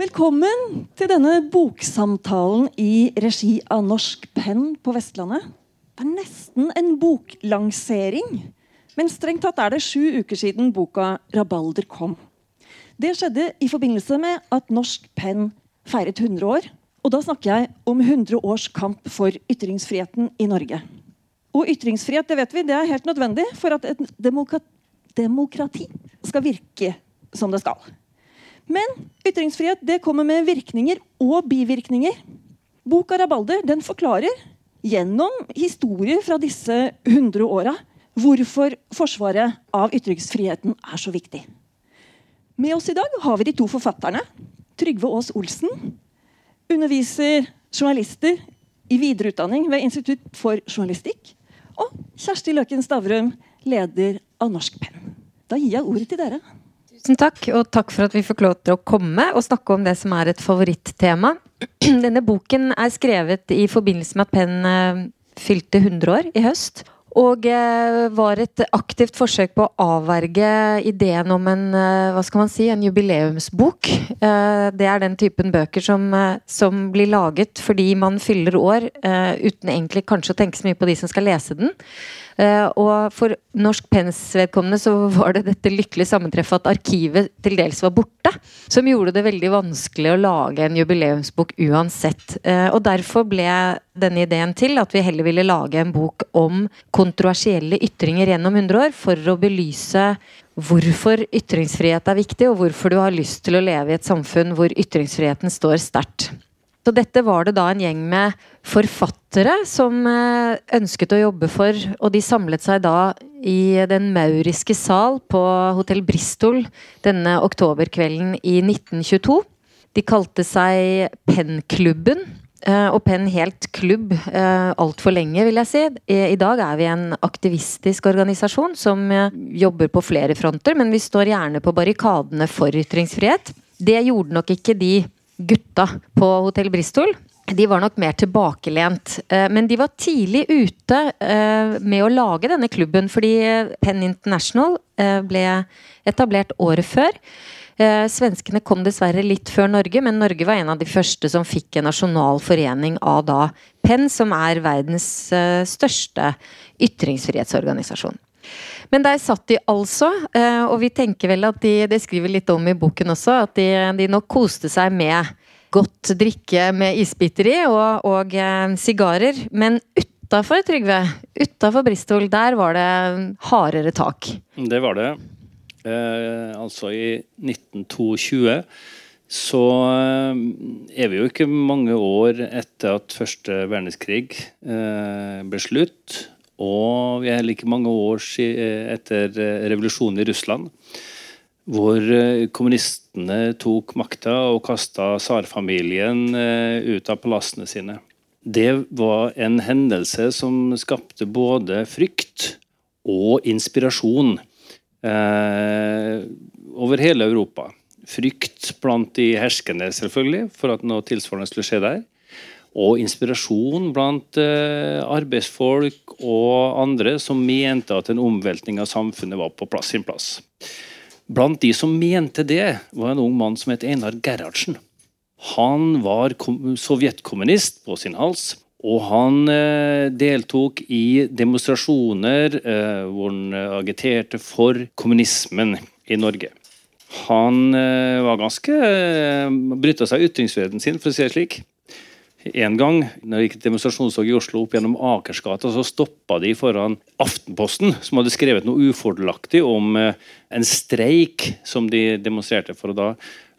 Velkommen til denne boksamtalen i regi av Norsk Penn på Vestlandet. Det er nesten en boklansering. Men strengt tatt er det sju uker siden boka 'Rabalder' kom. Det skjedde i forbindelse med at Norsk Penn feiret 100 år. Og da snakker jeg om 100 års kamp for ytringsfriheten i Norge. Og ytringsfrihet det vet vi, det er helt nødvendig for at et demokrati skal virke som det skal. Men ytringsfrihet det kommer med virkninger og bivirkninger. Boka 'Rabalder' den forklarer gjennom historier fra disse 100 åra hvorfor forsvaret av ytringsfriheten er så viktig. Med oss i dag har vi de to forfatterne. Trygve Aas Olsen underviser journalister i videreutdanning ved Institutt for journalistikk. Og Kjersti Løken Stavrum, leder av Norsk Penn. Da gir jeg ordet til dere. Tusen takk, og takk for at vi fikk lov til å komme og snakke om det som er et favorittema. Denne boken er skrevet i forbindelse med at Penn eh, fylte 100 år i høst. Og eh, var et aktivt forsøk på å avverge ideen om en eh, hva skal man si, en jubileumsbok. Det er den typen bøker som, som blir laget fordi man fyller år, uten egentlig kanskje å tenke så mye på de som skal lese den. Eh, og for Norsk pens vedkommende så var det dette lykkelige sammentreffet at arkivet til dels var borte. Som gjorde det veldig vanskelig å lage en jubileumsbok uansett. Eh, og derfor ble denne ideen til at vi heller ville lage en bok om kontroversielle ytringer gjennom 100 år, for å belyse hvorfor ytringsfrihet er viktig, og hvorfor du har lyst til å leve i et samfunn hvor ytringsfriheten står sterkt. Så dette var det da en gjeng med forfattere som eh, ønsket å jobbe for, og de samlet seg da i Den mauriske sal på Hotell Bristol denne oktoberkvelden i 1922. De kalte seg Pennklubben. Eh, og Penn helt klubb eh, altfor lenge, vil jeg si. I dag er vi en aktivistisk organisasjon som jobber på flere fronter, men vi står gjerne på barrikadene for ytringsfrihet. Det gjorde nok ikke de gutta på Hotell Bristol. De var nok mer tilbakelent, eh, men de var tidlig ute eh, med å lage denne klubben. Fordi Penn International eh, ble etablert året før. Svenskene kom dessverre litt før Norge, men Norge var en av de første som fikk en nasjonal forening av da Penn, som er verdens største ytringsfrihetsorganisasjon. Men der satt de altså, eh, og vi tenker vel at de Det skriver litt om i boken også, at de, de nok koste seg med godt drikke med isbiter i og, og eh, sigarer. Men utafor, Trygve, utafor Bristol, der var det hardere tak. Det var det. Eh, altså i 1922 så eh, er vi jo ikke mange år etter at første verdenskrig ble slutt. Og vi er heller ikke mange år etter eh, revolusjonen i Russland, hvor eh, kommunistene tok makta og kasta tsarfamilien eh, ut av palassene sine. Det var en hendelse som skapte både frykt og inspirasjon eh, over hele Europa. Frykt blant de herskende, selvfølgelig, for at noe tilsvarende skulle skje der og inspirasjon blant eh, arbeidsfolk og andre som mente at en omveltning av samfunnet var på plass sin plass. Blant de som mente det, var en ung mann som het Einar Gerhardsen. Han var sovjetkommunist på sin hals. Og han eh, deltok i demonstrasjoner eh, hvor han agiterte for kommunismen i Norge. Han var ganske brytta seg ytringsfriheten sin, for å si det slik. En gang når det gikk demonstrasjonstog i Oslo opp gjennom Akersgata, så stoppa de foran Aftenposten, som hadde skrevet noe ufordelaktig om eh, en streik som de demonstrerte for. Og da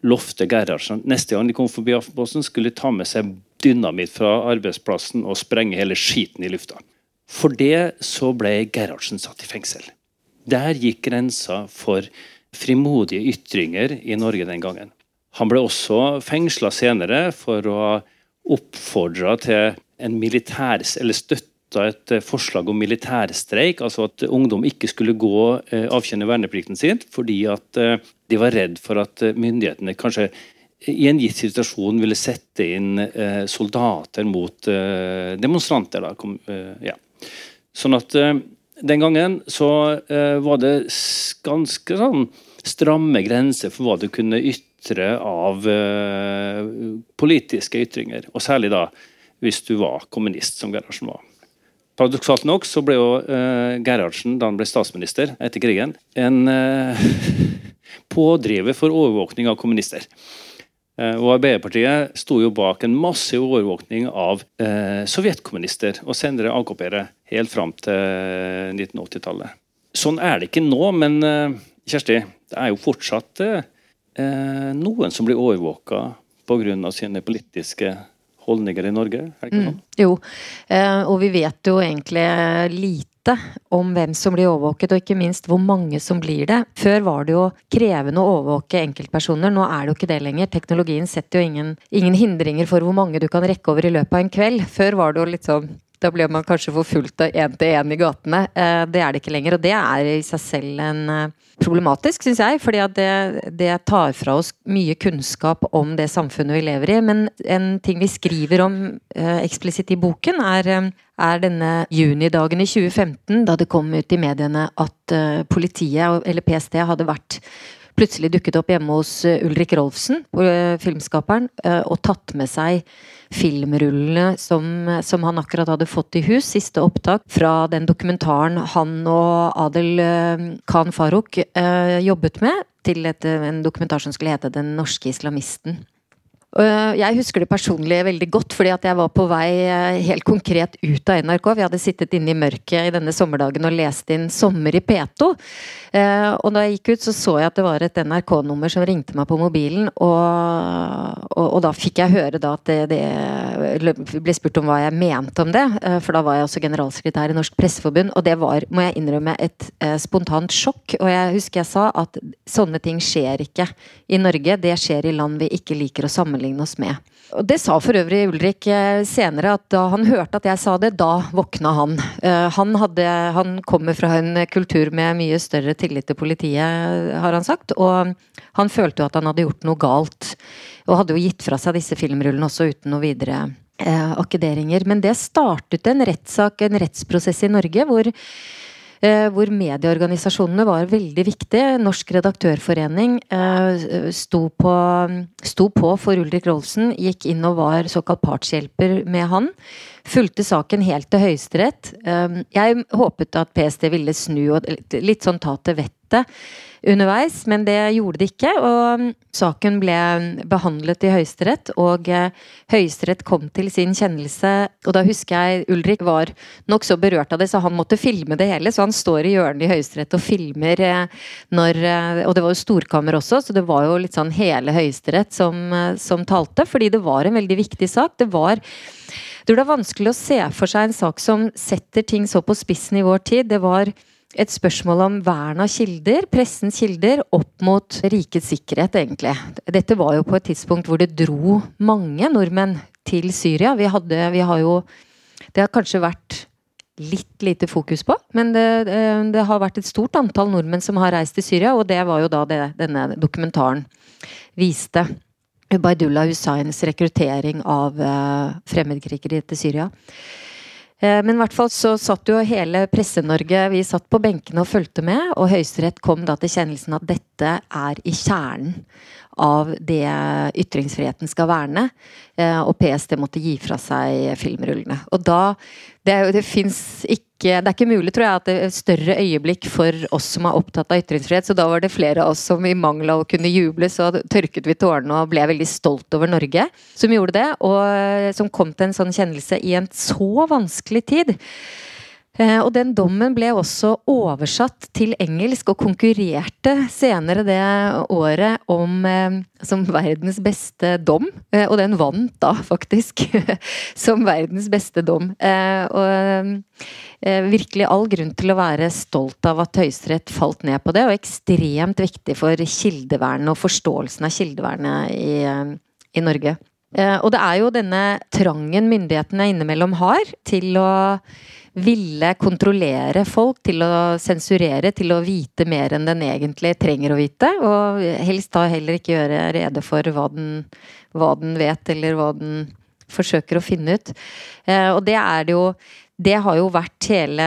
lovte Gerhardsen neste gang de kom forbi Aftenposten, skulle de ta med seg dynamitt fra arbeidsplassen og sprenge hele skiten i lufta. For det så ble Gerhardsen satt i fengsel. Der gikk grensa for frimodige ytringer i Norge den gangen. Han ble også fengsla senere for å ha oppfordra til en militær, eller støtta et eh, forslag om militærstreik, altså at ungdom ikke skulle gå eh, avkjenne verneplikten sin fordi at eh, de var redd for at myndighetene kanskje i en gitt situasjon ville sette inn soldater mot demonstranter. Da. Ja. Sånn at den gangen så var det ganske sånn stramme grenser for hva du kunne ytre av uh, politiske ytringer. Og særlig da hvis du var kommunist, som Gerhardsen var. Paradoksalt nok så ble jo uh, Gerhardsen, da han ble statsminister etter krigen, en pådriver for overvåkning av kommunister. Eh, og Arbeiderpartiet sto jo bak en massiv overvåkning av eh, sovjetkommunister og senere AKP-ere helt fram til 1980-tallet. Sånn er det ikke nå, men eh, Kjersti, det er jo fortsatt eh, eh noen som blir overvåka pga. sine politiske holdninger i Norge? er det ikke mm. sånn? Mm, jo, eh, og vi vet jo egentlig lite om hvem som blir overvåket, og ikke minst hvor mange som blir det. Før var det jo krevende å overvåke enkeltpersoner, nå er det jo ikke det lenger. Teknologien setter jo ingen, ingen hindringer for hvor mange du kan rekke over i løpet av en kveld. Før var det jo litt sånn da ble man kanskje forfulgt av én til én i gatene. Eh, det er det ikke lenger, og det er i seg selv en eh, problematisk, syns jeg. fordi det, det, tar fra oss mye kunnskap om det samfunnet vi lever i. Men en ting vi skriver om eh, eksplisitt i boken, er, er denne junidagen i 2015, da det kom ut i mediene at politiet, eller PST, hadde vært plutselig dukket opp hjemme hos Ulrik Rolfsen, filmskaperen, og tatt med seg filmrullene som, som, han akkurat hadde fått i hus. Siste opptak fra den dokumentaren han og Adel eh, Khan Farouk eh, jobbet med, til et, en dokumentar som skulle hete 'Den norske islamisten'. Eh, jeg husker det personlig veldig godt, fordi at jeg var på vei eh, helt konkret ut av NRK. Vi hadde sittet inne i mørket i denne sommerdagen og lest inn 'Sommer i P2'. Eh, og da jeg gikk ut, så så jeg at det var et NRK-nummer som ringte meg på mobilen. Og, og, og da fikk jeg høre da at det, det, ble spurt om hva jeg mente om det. For da var jeg også generalsekretær i Norsk Presseforbund, og det var, må jeg innrømme, et spontant sjokk. Og jeg husker jeg sa at sånne ting skjer ikke i Norge. Det skjer i land vi ikke liker å sammenligne sammenligne oss med. Og Det sa for øvrig Ulrik eh, senere, at da han hørte at jeg sa det, da våkna han. Eh, han, hadde, han kommer fra en kultur med mye større tillit til politiet, har han sagt. Og han følte jo at han hadde gjort noe galt. Og hadde jo gitt fra seg disse filmrullene også uten noe videre eh, akkederinger. Men det startet en rettssak, en rettsprosess i Norge, hvor hvor medieorganisasjonene var veldig viktige. Norsk redaktørforening eh, sto på, sto på for Ulrik Rolfsen, gikk inn og var såkalt partshjelper med han. Fulgte saken helt til Høyesterett. Eh, jeg håpet at PST ville snu og litt sånn ta til vettet underveis, men det gjorde det ikke. Og saken ble behandlet i Høyesterett, og eh, Høyesterett kom til sin kjennelse. Og da husker jeg Ulrik var nokså berørt av det, så han måtte filme det hele. Så han står i hjørnet i Høyesterett og filmer eh, når eh, Og det var jo storkammer også, så det var jo litt sånn hele Høyesterett som, som talte, fordi det var en veldig viktig sak. Det var jeg tror det er vanskelig å se for seg en sak som setter ting så på spissen i vår tid. Det var et spørsmål om vern av kilder, pressens kilder, opp mot rikets sikkerhet, egentlig. Dette var jo på et tidspunkt hvor det dro mange nordmenn til Syria. Vi, hadde, vi har jo Det har kanskje vært litt lite fokus på, men det, det, har vært et stort antall nordmenn som har reist til Syria, og det var jo da det denne dokumentaren viste. Ubaydullah Hussains rekruttering av uh, fremmedkrigere til Syria. Eh, men i hvert fall så satt jo hele Presse-Norge Vi satt på benkene og fulgte med, og Høyesterett kom da til kjennelsen at dette er i kjernen av det ytringsfriheten skal verne. Eh, og PST måtte gi fra seg filmrullene. Og da Det, det fins ikke det er ikke mulig, tror jeg, at det er større øyeblikk for oss som er opptatt av ytringsfrihet. Så da var det flere av oss som i mangel av å kunne juble, så tørket vi tårene og ble veldig stolt over Norge som gjorde det. Og som kom til en sånn kjennelse i en så vanskelig tid. Eh, og den dommen ble også oversatt til engelsk og konkurrerte senere det året om eh, som verdens beste dom. Eh, og den vant da, faktisk, som verdens beste dom. Og virkelig all grunn til å være stolt av at Høyesterett falt ned på det, og ekstremt viktig for kildevernet og forståelsen av kildevernet i, i Norge. Og det er jo denne trangen myndighetene innimellom har til å ville kontrollere folk til å sensurere, til å vite mer enn den egentlig trenger å vite. Og helst da heller ikke gjøre rede for hva den, hva den vet, eller hva den forsøker å finne ut. Eh, og det er det jo det har jo vært hele,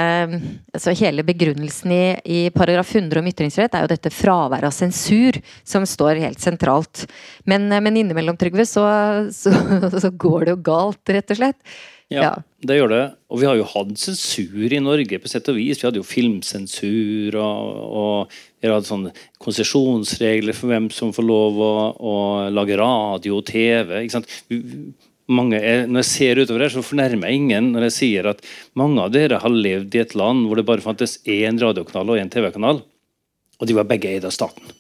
altså hele begrunnelsen i, i, paragraf 100 om ytringsrett, er jo dette fraværet av sensur som står helt sentralt. Men, men innimellom, Trygve, så, så, så, går det jo galt, rett og slett. Ja, ja, det gjør det. Og vi har jo hatt sensur i Norge, på sett og vis. Vi hadde jo filmsensur, og, og vi hadde sånne konsesjonsregler for hvem som får lov å, å lage radio og TV. ikke sant? mange, når jeg ser utover her, så fornærmer jeg ingen når jeg sier at mange av dere har levd i et land hvor det bare fantes én radiokanal og én TV-kanal, og de var begge eid av staten.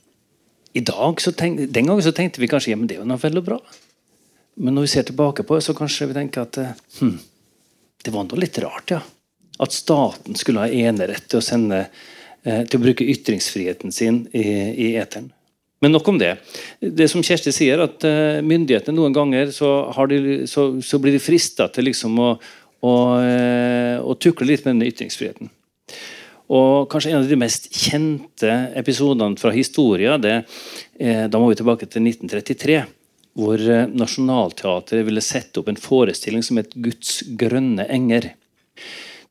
I dag, tenk, Den gangen så tenkte vi kanskje ja, men det var noe veldig bra. Men når vi ser tilbake på det, så kanskje vi tenker at hm, det var nå litt rart, ja. At staten skulle ha enerett til å sende eh, til å bruke ytringsfriheten sin i, i eteren. Men nok om det. Det som Kjersti sier, at uh, myndighetene noen ganger så, de, så, så blir de frista til liksom å, å, å, tukle litt med denne ytringsfriheten. Og kanskje en av de mest kjente episodene fra historien, det, da må vi tilbake til 1933. Hvor Nationaltheatret ville sette opp en forestilling som het 'Guds grønne enger'.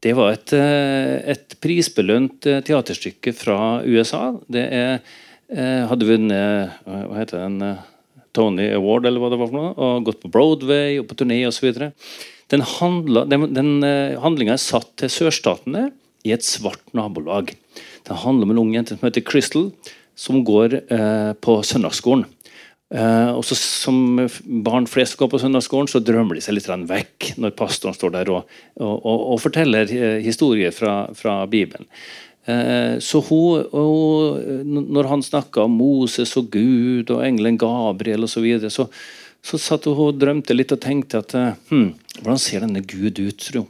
Det var et, et prisbelønt teaterstykke fra USA. Det er Eh, hadde vunnet eh, hva heter den, eh, Tony Award eller hva det var for noe, og gått på Broadway og på turné osv. Den, handla, den, den handlinga er satt til sørstatene i et svart nabolag. Den handler om en ung jente som heter Crystal, som går eh, på søndagsskolen. Eh, og så Som barn flest går på søndagsskolen, så drømmer de seg litt vekk når pastoren står der og, og, og, og forteller historier fra, fra Bibelen. Eh, så hun, hun, Når han snakka om Moses og Gud og engelen Gabriel osv., så, videre, så så satt hun og drømte litt og tenkte at hm, hvordan ser denne Gud ut? tro?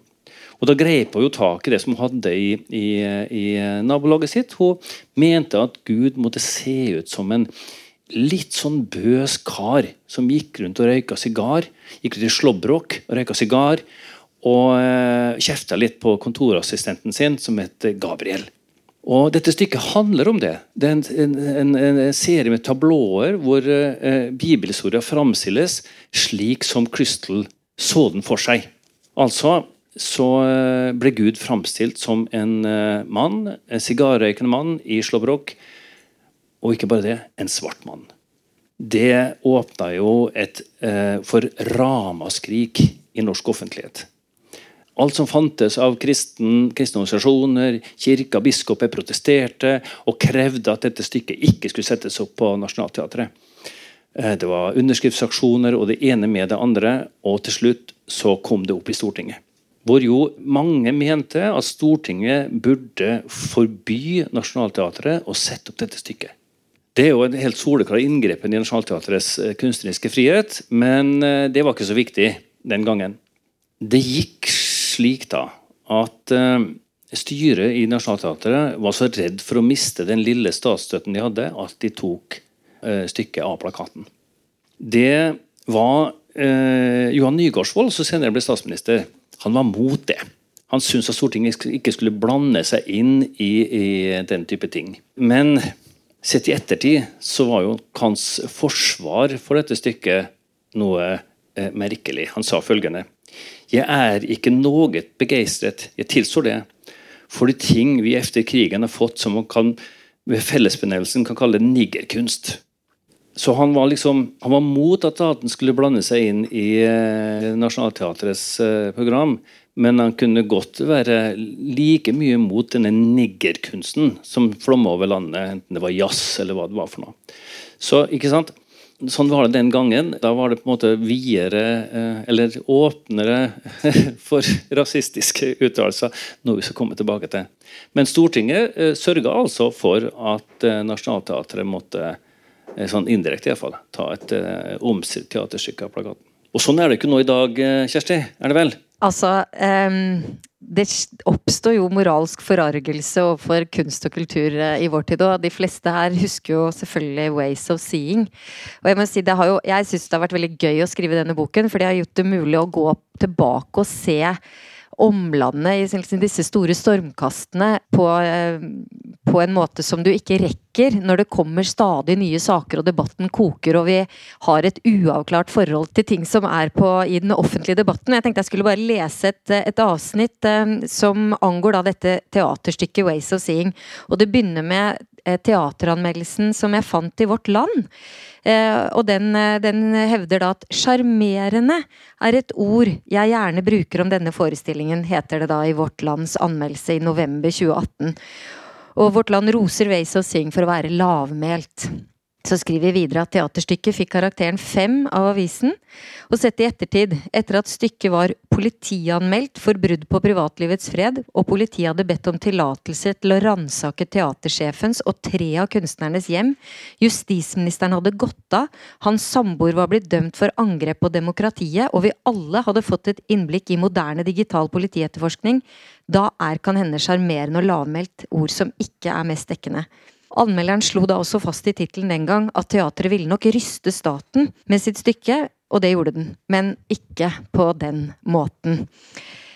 Og Da grep hun jo tak i det som hun hadde i, i, i nabolaget sitt. Hun mente at Gud måtte se ut som en litt sånn bøs kar som gikk rundt og røyka sigar. Gikk rundt i slåbrok og røyka sigar. Og eh, kjefta litt på kontorassistenten sin, som het Gabriel. Og Dette stykket handler om det. Det er en, en, en serie med tablåer hvor eh, bibelhistoria framstilles slik som Crystal så den for seg. Altså så eh, ble Gud framstilt som en eh, mann, en sigarrøykende mann i slåbrok. Og ikke bare det, en svart mann. Det åpna jo et eh, for ramaskrik i norsk offentlighet. Alt som fantes av kristen, kristne organisasjoner, kirka, biskoper protesterte og krevde at dette stykket ikke skulle settes opp på Nationaltheatret. Eh, det var underskriftsaksjoner og det ene med det andre, og til slutt så kom det opp i Stortinget. Hvor jo mange mente at Stortinget burde forby Nationaltheatret å sette opp dette stykket. Det er jo en helt soleklar inngrepen i Nationaltheatrets eh, kunstneriske frihet, men eh, det var ikke så viktig den gangen. Det gikk slik da at uh, styret i Nationaltheatret var så redd for å miste den lille statsstøtten de hadde, at de tok stykket av plakaten. Det var eh, Johan Nygaardsvold, som senere ble statsminister, han var mot det. Han syntes at Stortinget ikke skulle blande seg inn i, i den type ting. Men sett i ettertid så var jo hans forsvar for dette stykket noe eh, merkelig. Han sa følgende jeg er ikke noe begeistret, jeg tilstår det, for de ting vi etter krigen har fått som man kan ved fellesbenevnelsen kan kalle niggerkunst. Så han var liksom, han var mot at staten skulle blande seg inn i eh, Nationaltheatrets eh, program, men han kunne godt være like mye mot denne niggerkunsten som flomma over landet, enten det var jazz eller hva det var for noe. Så, ikke sant? Sånn var det den gangen. Da var det på en måte videre, eh, eller åpnere for rasistiske uttalelser, noe vi skal komme tilbake til. Men Stortinget sørga altså for at Nationaltheatret måtte, sånn indirekte iallfall, ta et omstridt teaterstykke av plakaten. Og sånn er det ikke nå i dag, Kjersti? Er det vel? Altså, um, det oppstår jo moralsk forargelse overfor kunst og kultur eh, i vår tid. Og de fleste her husker jo selvfølgelig 'Ways of Seeing'. Og Jeg må si, det har jo, jeg syns det har vært veldig gøy å skrive denne boken, for det har gjort det mulig å gå tilbake og se omlandet, i disse store stormkastene, på, eh, på, en måte som du ikke rekker når det kommer stadig nye saker og debatten koker og vi har et uavklart forhold til ting som er på, i den offentlige debatten. Jeg tenkte jeg skulle bare lese et, et avsnitt eh, som angår da dette teaterstykket 'Ways of Seeing'. Og det begynner med eh, teateranmeldelsen som jeg fant i Vårt Land. Eh, og den, eh, den, hevder da at 'sjarmerende' er et ord jeg gjerne bruker om denne forestillingen, heter det da i Vårt Lands anmeldelse i november 2018. Og Vårt Land roser Ways of Sing for å være lavmælt. Så skriver vi videre at teaterstykket fikk karakteren fem av avisen, og sett i ettertid, etter at stykket var politianmeldt for brudd på privatlivets fred, og politiet hadde bedt om tillatelse til å ransake teatersjefens og tre av kunstnernes hjem, justisministeren hadde gått av, hans samboer var blitt dømt for angrep på demokratiet, og vi alle hadde fått et innblikk i moderne digital politietterforskning, da er kan hende sjarmerende og lavmælt ord som ikke er mest dekkende. Anmelderen slo da også fast i tittelen den gang at teatret ville nok ryste staten med sitt stykke, og det gjorde den, men ikke på den måten.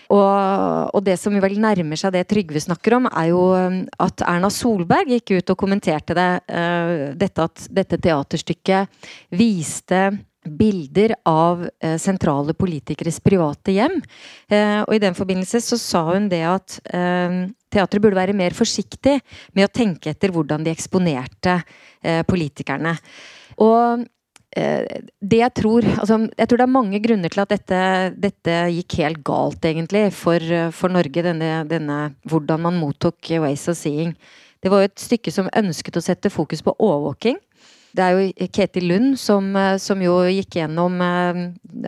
Og, og, det som vel nærmer seg det Trygve snakker om, er jo um, at Erna Solberg gikk ut og kommenterte det. Uh, dette at dette teaterstykket viste bilder av eh, sentrale politikeres private hjem. Eh, og i den forbindelse så sa hun det at Teatret burde være mer forsiktig med å tenke etter hvordan de eksponerte eh, politikerne. Og eh, det jeg tror altså, Jeg tror det er mange grunner til at dette, dette gikk helt galt, egentlig, for, for Norge. Denne, denne, hvordan man mottok Ways of Seeing. Det var jo et stykke som ønsket å sette fokus på overvåking. Det er jo Ketil Lund som, eh, som jo gikk gjennom eh,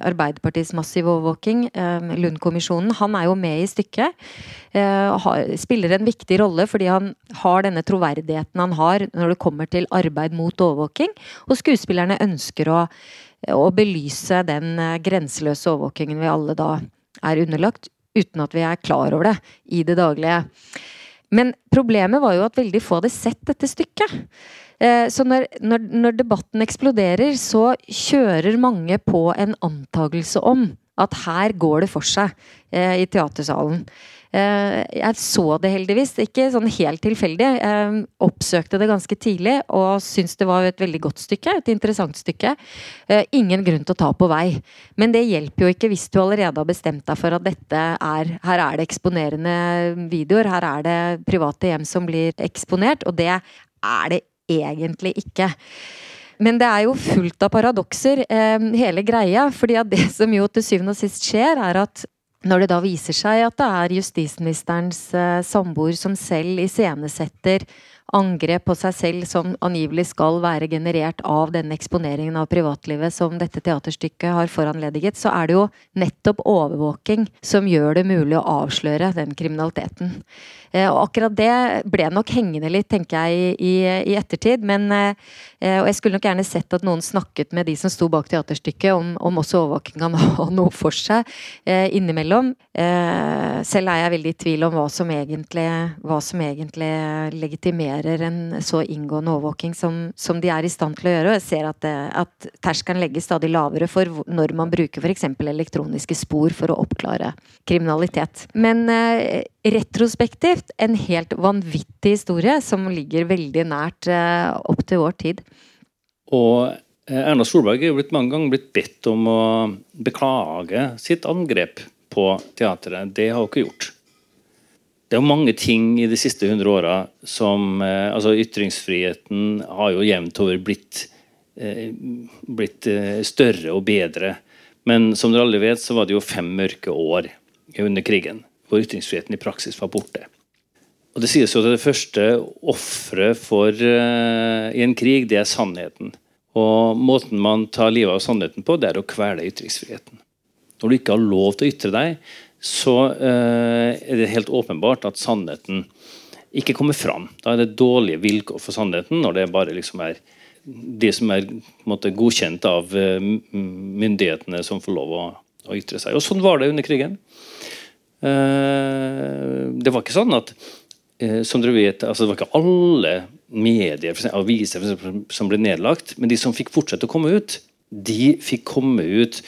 Arbeiderpartiets massive overvåking, eh, Lund-kommisjonen. Han er jo med i stykket. Spiller en viktig rolle fordi han har denne troverdigheten han har når det kommer til arbeid mot overvåking. Og skuespillerne ønsker å, å belyse den grenseløse overvåkingen vi alle da er underlagt, uten at vi er klar over det i det daglige. Men problemet var jo at veldig få hadde sett dette stykket. Eh, så når, når, når, debatten eksploderer, så kjører mange på en antakelse om at her går det for seg eh, i teatersalen. Eh, jeg så det heldigvis, ikke sånn helt tilfeldig. Jeg oppsøkte det ganske tidlig og syntes det var et veldig godt stykke. Et interessant stykke. Ingen grunn til å ta på vei. Men det hjelper jo ikke hvis du allerede har bestemt deg for at dette er Her er det eksponerende videoer, her er det private hjem som blir eksponert, og det er det egentlig ikke. Men det er jo fullt av paradokser, eh, hele greia. fordi at det som jo til syvende og sist skjer, er at når det da viser seg at det er justisministerens eh, samboer som selv iscenesetter angrep på seg selv som angivelig skal være generert av denne eksponeringen av privatlivet som dette teaterstykket har foranlediget, så er det jo nettopp overvåking som gjør det mulig å avsløre den kriminaliteten. Eh, og akkurat det ble nok hengende litt, tenker jeg, i, i ettertid. Men, eh, og jeg skulle nok gjerne sett at noen snakket med de som sto bak teaterstykket, om, om også overvåking kan noe for seg eh, innimellom. Selv er jeg veldig i tvil om hva som egentlig, hva som egentlig legitimerer en så inngående overvåking som, som, de er i stand til å gjøre. Og jeg ser at, at terskelen legges stadig lavere for når man bruker f.eks. elektroniske spor for å oppklare kriminalitet. Men retrospektivt en helt vanvittig historie som ligger veldig nært eh, opp til vår tid. Og eh, Erna Solberg er jo blitt mange ganger blitt bedt om å beklage sitt angrep på teatret. Det har hun ikke gjort. Det er jo mange ting i de siste hundre åra som eh, altså Ytringsfriheten har jo jevnt over blitt, blitt større og bedre. Men som dere alle vet, så var det jo fem mørke år under krigen hvor ytringsfriheten i praksis var borte. Og Det sies jo at det første offeret uh, i en krig, det er sannheten. Og Måten man tar livet av sannheten på, det er å kvele ytringsfriheten. Når du ikke har lov til å ytre deg, så uh, er det helt åpenbart at sannheten ikke kommer fram. Da er det dårlige vilkår for sannheten når det bare liksom er de som er måte, godkjent av uh, myndighetene som får lov å, å ytre seg. Og Sånn var det under krigen. Eh, det var ikke sånn at eh, som dere vet, altså Det var ikke alle medier eksempel, aviser som ble nedlagt, men de som fikk fortsette å komme ut, de fikk komme ut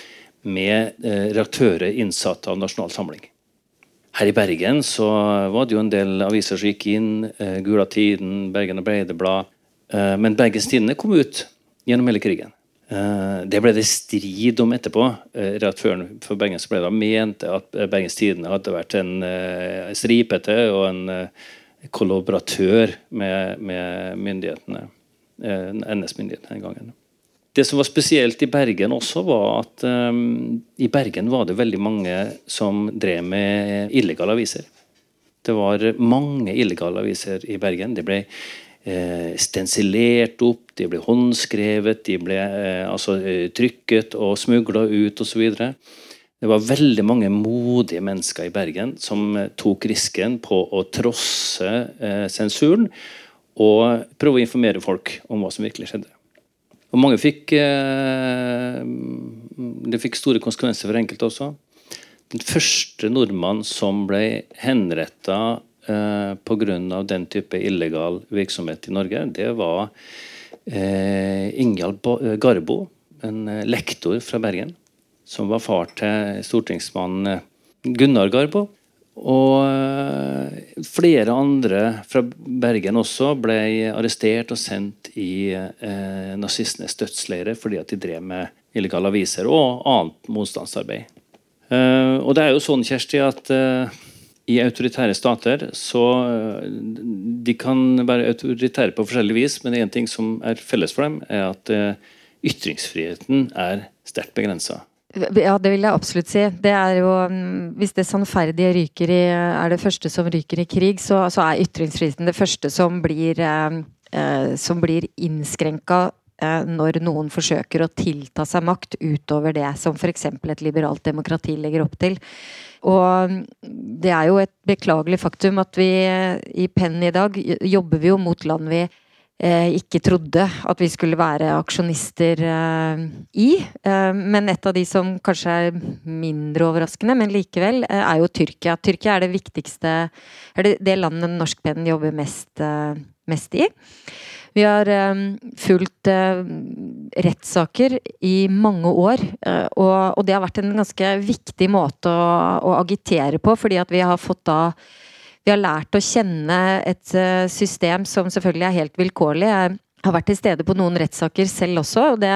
med eh, redaktører innsatt av Nasjonal Samling. Her i Bergen så var det jo en del aviser som gikk inn. Eh, Gula Tiden, Bergen Arbeiderblad. Eh, men Bergens Tidende kom ut gjennom hele krigen. Det ble det strid om etterpå. Rett for Bergens ble det ment at Bergens Tidende hadde vært en stripete og en kollaboratør med, med myndighetene. NS-myndighetene den gangen. Det som var spesielt i Bergen også, var at um, i Bergen var det veldig mange som drev med illegale aviser. Det var mange illegale aviser i Bergen. De ble eh, stensilert opp, de ble håndskrevet, de ble eh, altså, eh, trykket og smugla ut osv. Det var veldig mange modige mennesker i Bergen som eh, tok risken på å trosse eh, sensuren og prøve å informere folk om hva som virkelig skjedde. Og mange fikk eh, Det fikk store konsekvenser for enkelte også. Den første nordmann som ble henretta eh, pga. den type illegal virksomhet i Norge, det var eh, Ingjald Garbo, en eh, lektor fra Bergen. Som var far til stortingsmannen eh, Gunnar Garbo. Og eh, flere andre fra Bergen også ble arrestert og sendt i eh, nazistenes dødsleirer fordi at de drev med illegale aviser og annet motstandsarbeid. Eh, og det er jo sånn, Kjersti, at eh, i autoritære stater så eh, De kan være autoritære på forskjellig vis, men én ting som er felles for dem, er at eh, ytringsfriheten er sterkt begrensa. Ja, det vil jeg absolutt si. Det er jo mm, Hvis det sannferdige ryker i, er det første som ryker i krig, så, så er ytringsfriheten det første som blir, eh, eh som blir innskrenka eh, når noen forsøker å tilta seg makt utover det som f.eks. et liberalt demokrati legger opp til. Og mm, det er jo et beklagelig faktum at vi eh, i Penn i dag jobber vi jo mot land vi ikke trodde at vi skulle være aksjonister eh, i. Eh, men et av de som kanskje er mindre overraskende, men likevel, er jo Tyrkia. Tyrkia er det viktigste er det, det landet norskpennen jobber mest, mest, i. Vi har fulgt rettssaker i mange år, og, det har vært en ganske viktig måte å, å agitere på, fordi at vi har fått da vi har lært å kjenne et eh, system som selvfølgelig er helt vilkårlig. Jeg har vært til stede på noen rettssaker selv også. og det,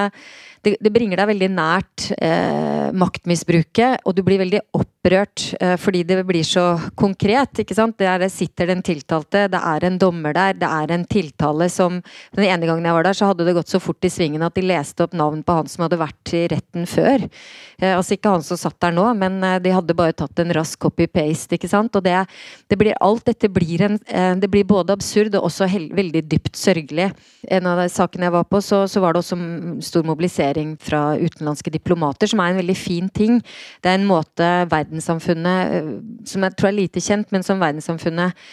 det, det bringer deg veldig nært eh, maktmisbruket, og du blir veldig opprørt eh, fordi det blir så konkret. ikke sant? Der sitter den tiltalte, det er en dommer der, det er en tiltale som Den ene gangen jeg var der, så hadde det gått så fort i svingen at de leste opp navn på han som hadde vært i retten før. Eh, altså ikke han som satt der nå, men eh, de hadde bare tatt en rask copy-paste. ikke sant? Og det, det, blir alt dette blir en Det blir både absurd og også veldig dypt sørgelig. En av de sakene jeg var på, så, så var det også stor mobilisering fra utenlandske diplomater, som er en veldig fin ting. Det er en måte verdenssamfunnet, eh, som jeg tror er lite kjent, men som verdenssamfunnet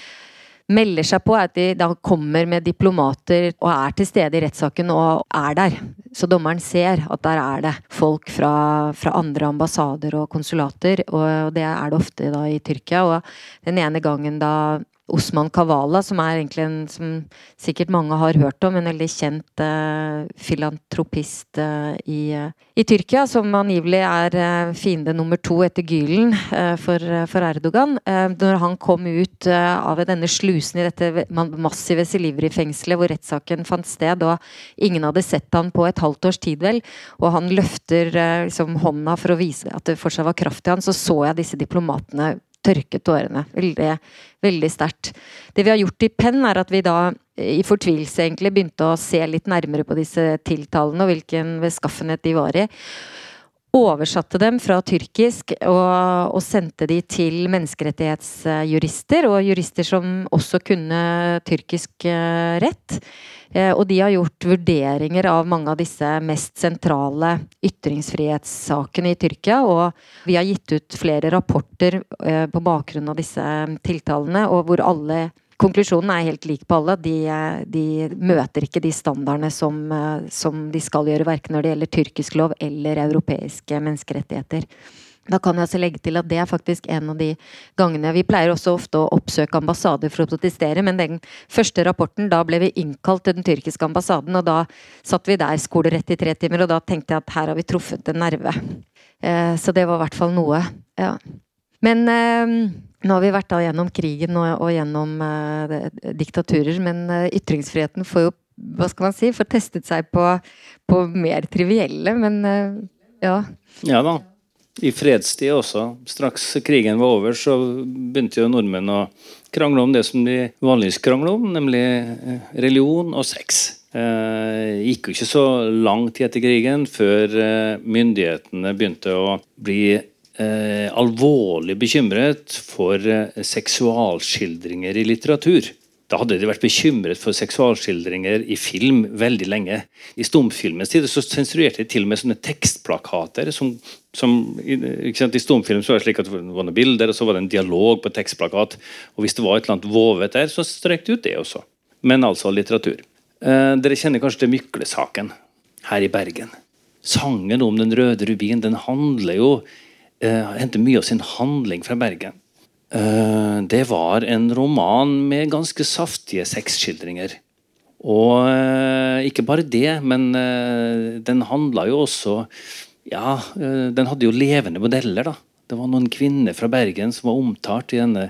melder seg på, er at de da kommer med diplomater og er til stede i rettssaken og er der. Så dommeren ser at der er det folk fra, fra andre ambassader og konsulater, og det er det ofte da i Tyrkia. Og den ene gangen da Osman Kavala, som er egentlig en som sikkert mange har hørt om, en veldig kjent uh, filantropist uh, i, uh, i, Tyrkia, som angivelig er fiende nummer to etter Gylen for, for, Erdogan. når han kom ut av denne slusen i dette massive Silivri-fengselet hvor rettssaken fant sted, og ingen hadde sett han på et halvt års tid, vel, og han løfter liksom, hånda for å vise at det fortsatt var kraft i han, så så jeg disse diplomatene tørket tårene. Veldig, veldig sterkt. Det vi har gjort i Penn, er at vi da i fortvilelse egentlig begynte å se litt nærmere på disse tiltalene og hvilken beskaffenhet de var i. Oversatte dem fra tyrkisk og, og sendte de til menneskerettighetsjurister, og jurister som også kunne tyrkisk eh, rett. Eh, og de har gjort vurderinger av mange av disse mest sentrale ytringsfrihetssakene i Tyrkia. Og vi har gitt ut flere rapporter eh, på bakgrunn av disse tiltalene, og hvor alle Konklusjonen er helt lik på alle. De, de møter ikke de standardene som, eh, som de skal gjøre, verken når det gjelder tyrkisk lov eller europeiske menneskerettigheter. Da kan jeg altså legge til at det er faktisk en av de gangene Vi pleier også ofte å oppsøke ambassader for å protestere, men den første rapporten, da ble vi innkalt til den tyrkiske ambassaden, og da satt vi der skolerett i tre timer, og da tenkte jeg at her har vi truffet en nerve. Eh, så det var i hvert fall noe. Ja. Men eh, nå har vi vært da gjennom krigen og, og gjennom eh, diktaturer, men eh, ytringsfriheten får jo hva skal man si, får testet seg på, på mer trivielle, men eh, ja. Ja da. I fredstid også. Straks krigen var over, så begynte jo nordmenn å krangle om det som de vanligvis krangler om, nemlig eh, religion og sex. Eh, gikk jo ikke så lang tid etter krigen før myndighetene begynte å bli eh, alvorlig bekymret for eh, seksualskildringer i litteratur. Da hadde de vært bekymret for seksualskildringer i film veldig lenge. I stumfilmens tid så sensurerte de til og med sånne tekstplakater. som, som I stumfilm så var det slik at det var noen bilder, og så var det en dialog på tekstplakat. og Hvis det var et eller annet vovet der, så strøk de ut det også. Men altså litteratur. Eh, dere kjenner kanskje til Mykle-saken her i Bergen. Sangen om Den røde rubin den handler jo henter mye av sin handling fra Bergen. Eh, det var en roman med ganske saftige sexskildringer. Og eh, ikke bare det, men eh, den handla jo også Ja, den hadde jo levende modeller, da. Det var noen kvinner fra Bergen som var omtalt i denne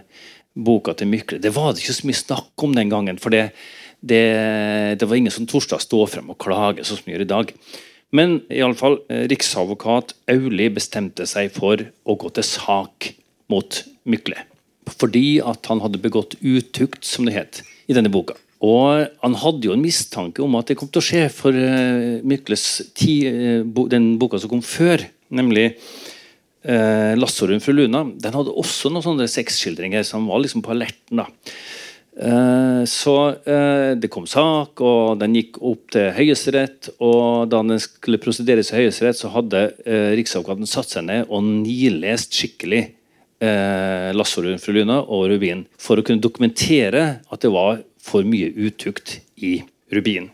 boka til Mykle. Det var det ikke så mye snakk om den gangen. For det, det, det var ingen som torde å stå frem og klage, sånn som vi gjør i dag. Men i alle fall, riksadvokat Auli bestemte seg for å gå til sak mot Mykle fordi at han hadde begått utukt, som det het, i denne boka. Og Han hadde jo en mistanke om at det kom til å skje for uh, Mykles ti, uh, den boka som kom før, nemlig eh, 'Lassorun fru Luna'. Den hadde også noen sånne sexskildringer som var liksom på alerten. da. Uh, så uh, det kom sak, og den gikk opp til Høyesterett. Og da den skulle prosederes i Høyesterett, så hadde uh, Riksadvokaten satt seg ned og nilest skikkelig eh, Lassorud fru Luna og Rubin for å kunne dokumentere at det var for mye utukt i Rubin.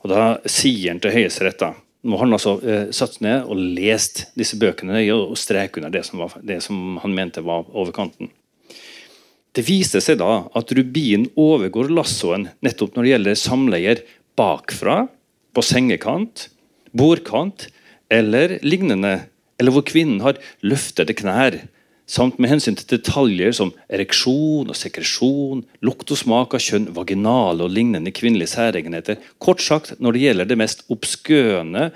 Og Da sier han til Høyesterett nå har han altså eh, satt ned og lest disse bøkene nøye og streket under det som, var, det som han mente var overkanten. Det viser seg da at Rubin overgår lassoen nettopp når det gjelder samleier bakfra, på sengekant, bordkant eller lignende, eller hvor kvinnen har løftede knær samt med hensyn til detaljer som ereksjon og sekresjon, lukt og smak av kjønn, vaginale og lignende kvinnelige særegenheter. Kort sagt når det gjelder det mest obskøne,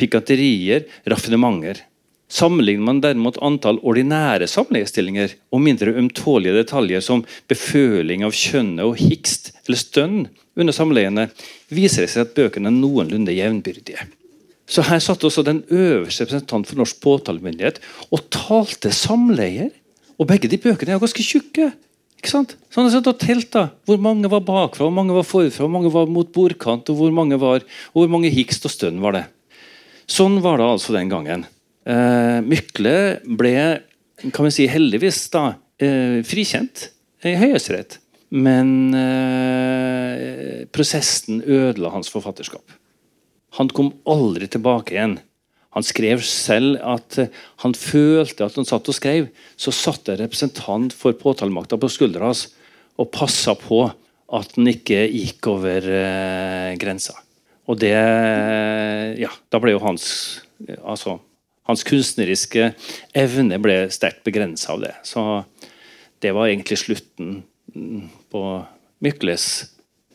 pikanterier, raffinementer. Sammenligner man derimot antall ordinære samleiestillinger og mindre ømtålige detaljer som beføling av kjønnet og hikst eller stønn under samleiene, viser det seg at bøkene er noenlunde jevnbyrdige. Så her satt også den øverste representant for norsk påtalemyndighet og talte samleier. Og begge de bøkene er ganske tjukke. ikke sant? Så han satt og telta Hvor mange var bakfra, hvor mange var forfra, hvor mange var mot bordkant, og hvor mange var, og hvor mange hikst og stønn var det. Sånn var det altså den gangen. Eh, Mykle ble kan vi si heldigvis da, eh, frikjent i Høyesterett. Men eh, prosessen ødela hans forfatterskap. Han kom aldri tilbake igjen. Han skrev selv at han følte at han satt og skrev, så satt det representant for påtalemakta på skuldra hans og passa på at han ikke gikk over eh, grensa. Og det Ja, da ble jo hans altså, hans kunstneriske evne ble sterkt begrensa av det. Så det var egentlig slutten på Mykles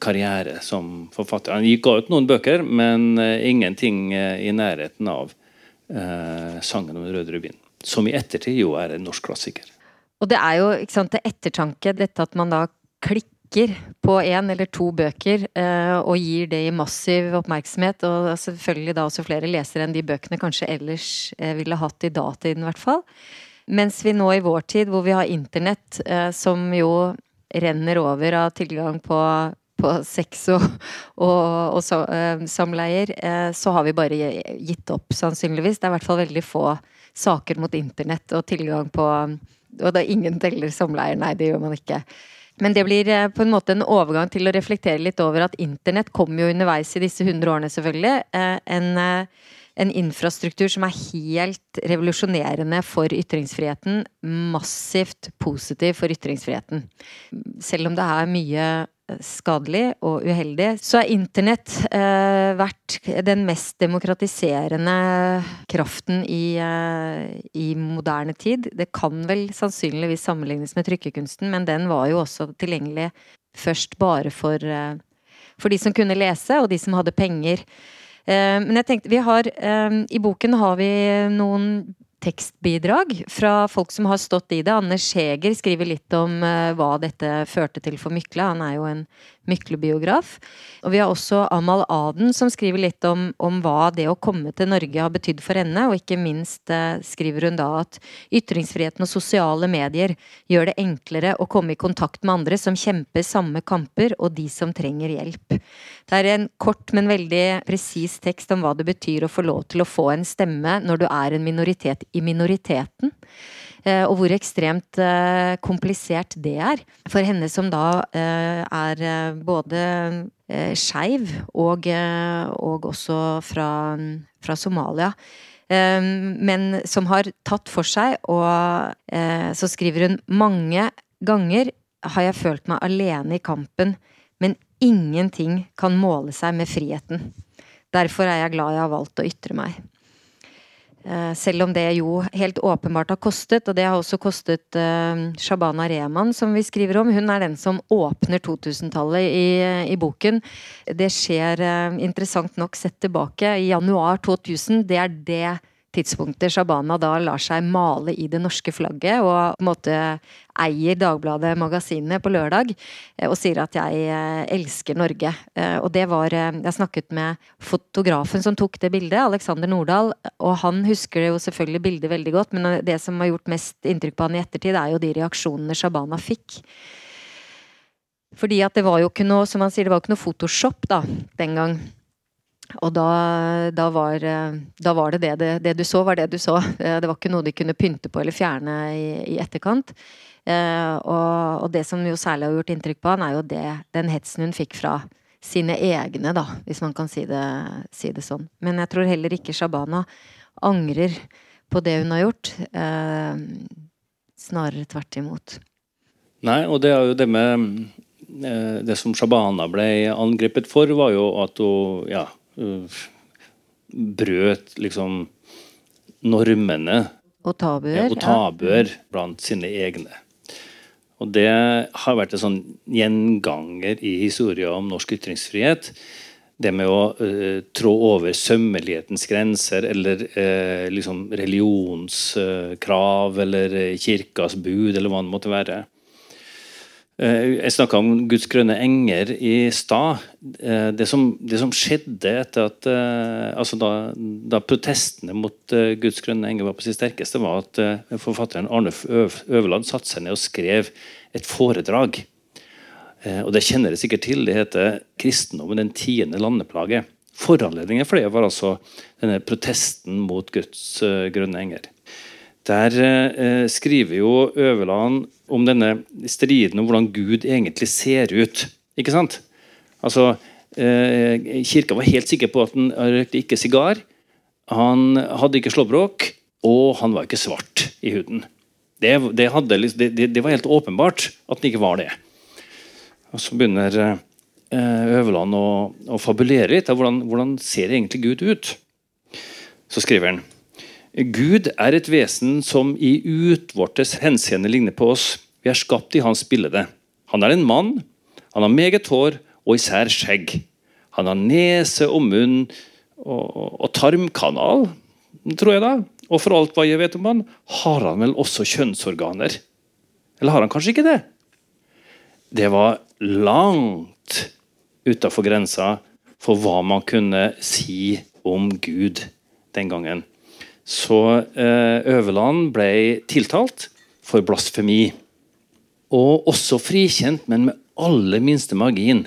karriere som forfatter. Han gikk ut noen bøker, men uh, ingenting uh, i nærheten av eh, 'Sangen om den røde rubin', som i ettertid jo er en norsk klassiker. Og det er jo sant, til ettertanke dette at man da klikker på én eller to bøker og gir det i massiv oppmerksomhet, og selvfølgelig da også flere lesere enn de bøkene kanskje ellers ville hatt i datiden, i hvert fall. Mens vi nå i vår tid, hvor vi har internett, som jo renner over av tilgang på på sex og, og, og så, samleier, så har vi bare gitt opp, sannsynligvis. Det er i hvert fall veldig få saker mot internett og tilgang på Og er ingen teller samleier, nei, det gjør man ikke. Men det blir uh, på en måte en overgang til å reflektere litt over at internett kom jo underveis i disse hundre årene, selvfølgelig. en en infrastruktur som er helt revolusjonerende for ytringsfriheten. Massivt positiv for ytringsfriheten. Selv om det er mye skadelig og uheldig, så er internett eh, vært den mest demokratiserende kraften i, eh, i, moderne tid. Det kan vel sannsynligvis sammenlignes med trykkekunsten, men den var jo også tilgjengelig først bare for, eh, for de som kunne lese, og de som hadde penger. Eh, men jeg tenkte, vi har, eh, I boken har vi noen tekstbidrag fra folk som har stått i det. Anders Heger skriver litt om uh, hva dette førte til for Mykle. Han er jo en Mykle-biograf. Og vi har også Amal Aden som skriver litt om, om, hva det å komme til Norge har betydd for henne. Og ikke minst eh, skriver hun da at ytringsfriheten og sosiale medier gjør det enklere å komme i kontakt med andre som kjemper samme kamper, og de som trenger hjelp. Det er en kort, men veldig presis tekst om hva det betyr å få lov til å få en stemme når du er en minoritet i minoriteten. Eh, og hvor ekstremt eh, komplisert det er. For henne som da eh, er både skeiv og, og, også fra, fra Somalia. Men som har tatt for seg, og så skriver hun mange ganger har jeg følt meg alene i kampen, men ingenting kan måle seg med friheten. Derfor er jeg glad jeg har valgt å ytre meg. Eh, selv om det jo helt åpenbart har kostet, og det har også kostet uh, Shabana Rehman, som vi skriver om. Hun er den som åpner 2000-tallet i, i, boken. Det skjer uh, interessant nok sett tilbake i januar 2000. Det er det tidspunktet Shabana da lar seg male i det norske flagget og på en måte eier Dagbladet Magasinet på lørdag eh, og sier at jeg eh, elsker Norge. Eh, og det var Jeg snakket med fotografen som tok det bildet, Alexander Nordahl, og han husker jo selvfølgelig bildet veldig godt, men det som har gjort mest inntrykk på han i ettertid, er jo de reaksjonene Shabana fikk. Fordi at det var jo ikke noe, som han sier, det var ikke noe Photoshop da, den gang. Og da, da, var, da var, det, det det, det du så, var det du så. Det var ikke noe de kunne pynte på eller fjerne i, i etterkant. Eh, og, og, det som jo særlig har gjort inntrykk på han, er jo det, den hetsen hun fikk fra sine egne, da, hvis man kan si det, si det sånn. Men jeg tror heller ikke Shabana angrer på det hun har gjort. Eh, snarere tvert imot. Nei, og det er jo det med eh, Det som Shabana ble angrepet for, var jo at hun ja, brøt liksom normene og tabuer, og tabuer ja. blant sine egne. Og det har vært en sånn gjenganger i historien om norsk ytringsfrihet. Det med å uh, trå over sømmelighetens grenser, eller uh, liksom religionskrav, uh, eller kirkas bud, eller hva det måtte være. Eh, jeg snakka om Guds grønne enger i stad. Eh, det, det, som skjedde etter at eh, altså da, da, protestene mot Guds grønne enger var på sitt sterkeste, var at forfatteren Arne Øverland satte seg ned og skrev et foredrag. Og Det kjenner dere sikkert til. Det heter 'Kristendommen den tiende landeplage'. Foranledningen for det var altså denne protesten mot Guds grønne enger. Der eh, skriver jo Øverland om denne striden om hvordan Gud egentlig ser ut. Ikke sant? Altså, eh, Kirka var helt sikker på at han røykte ikke sigar. Han hadde ikke slåbrok, og han var ikke svart i huden. Det, det, hadde, det, det var helt åpenbart at han ikke var det. Og Så begynner eh, Øverland å, å fabulere litt av hvordan, hvordan ser egentlig Gud ut. Så skriver han Gud er et vesen som i utvortes henseende ligner på oss. Vi er skapt i hans bilde. Han er en mann. Han har meget hår og især skjegg. Han har nese og munn og, og, tarmkanal, tror jeg da. Og for alt hva jeg vet om han, har han vel også kjønnsorganer. Eller har han kanskje ikke det? Det var langt utafor grensa for hva man kunne si om Gud den gangen. Så eh, Øverland ble tiltalt for blasfemi. Og også frikjent, men med aller minste margin.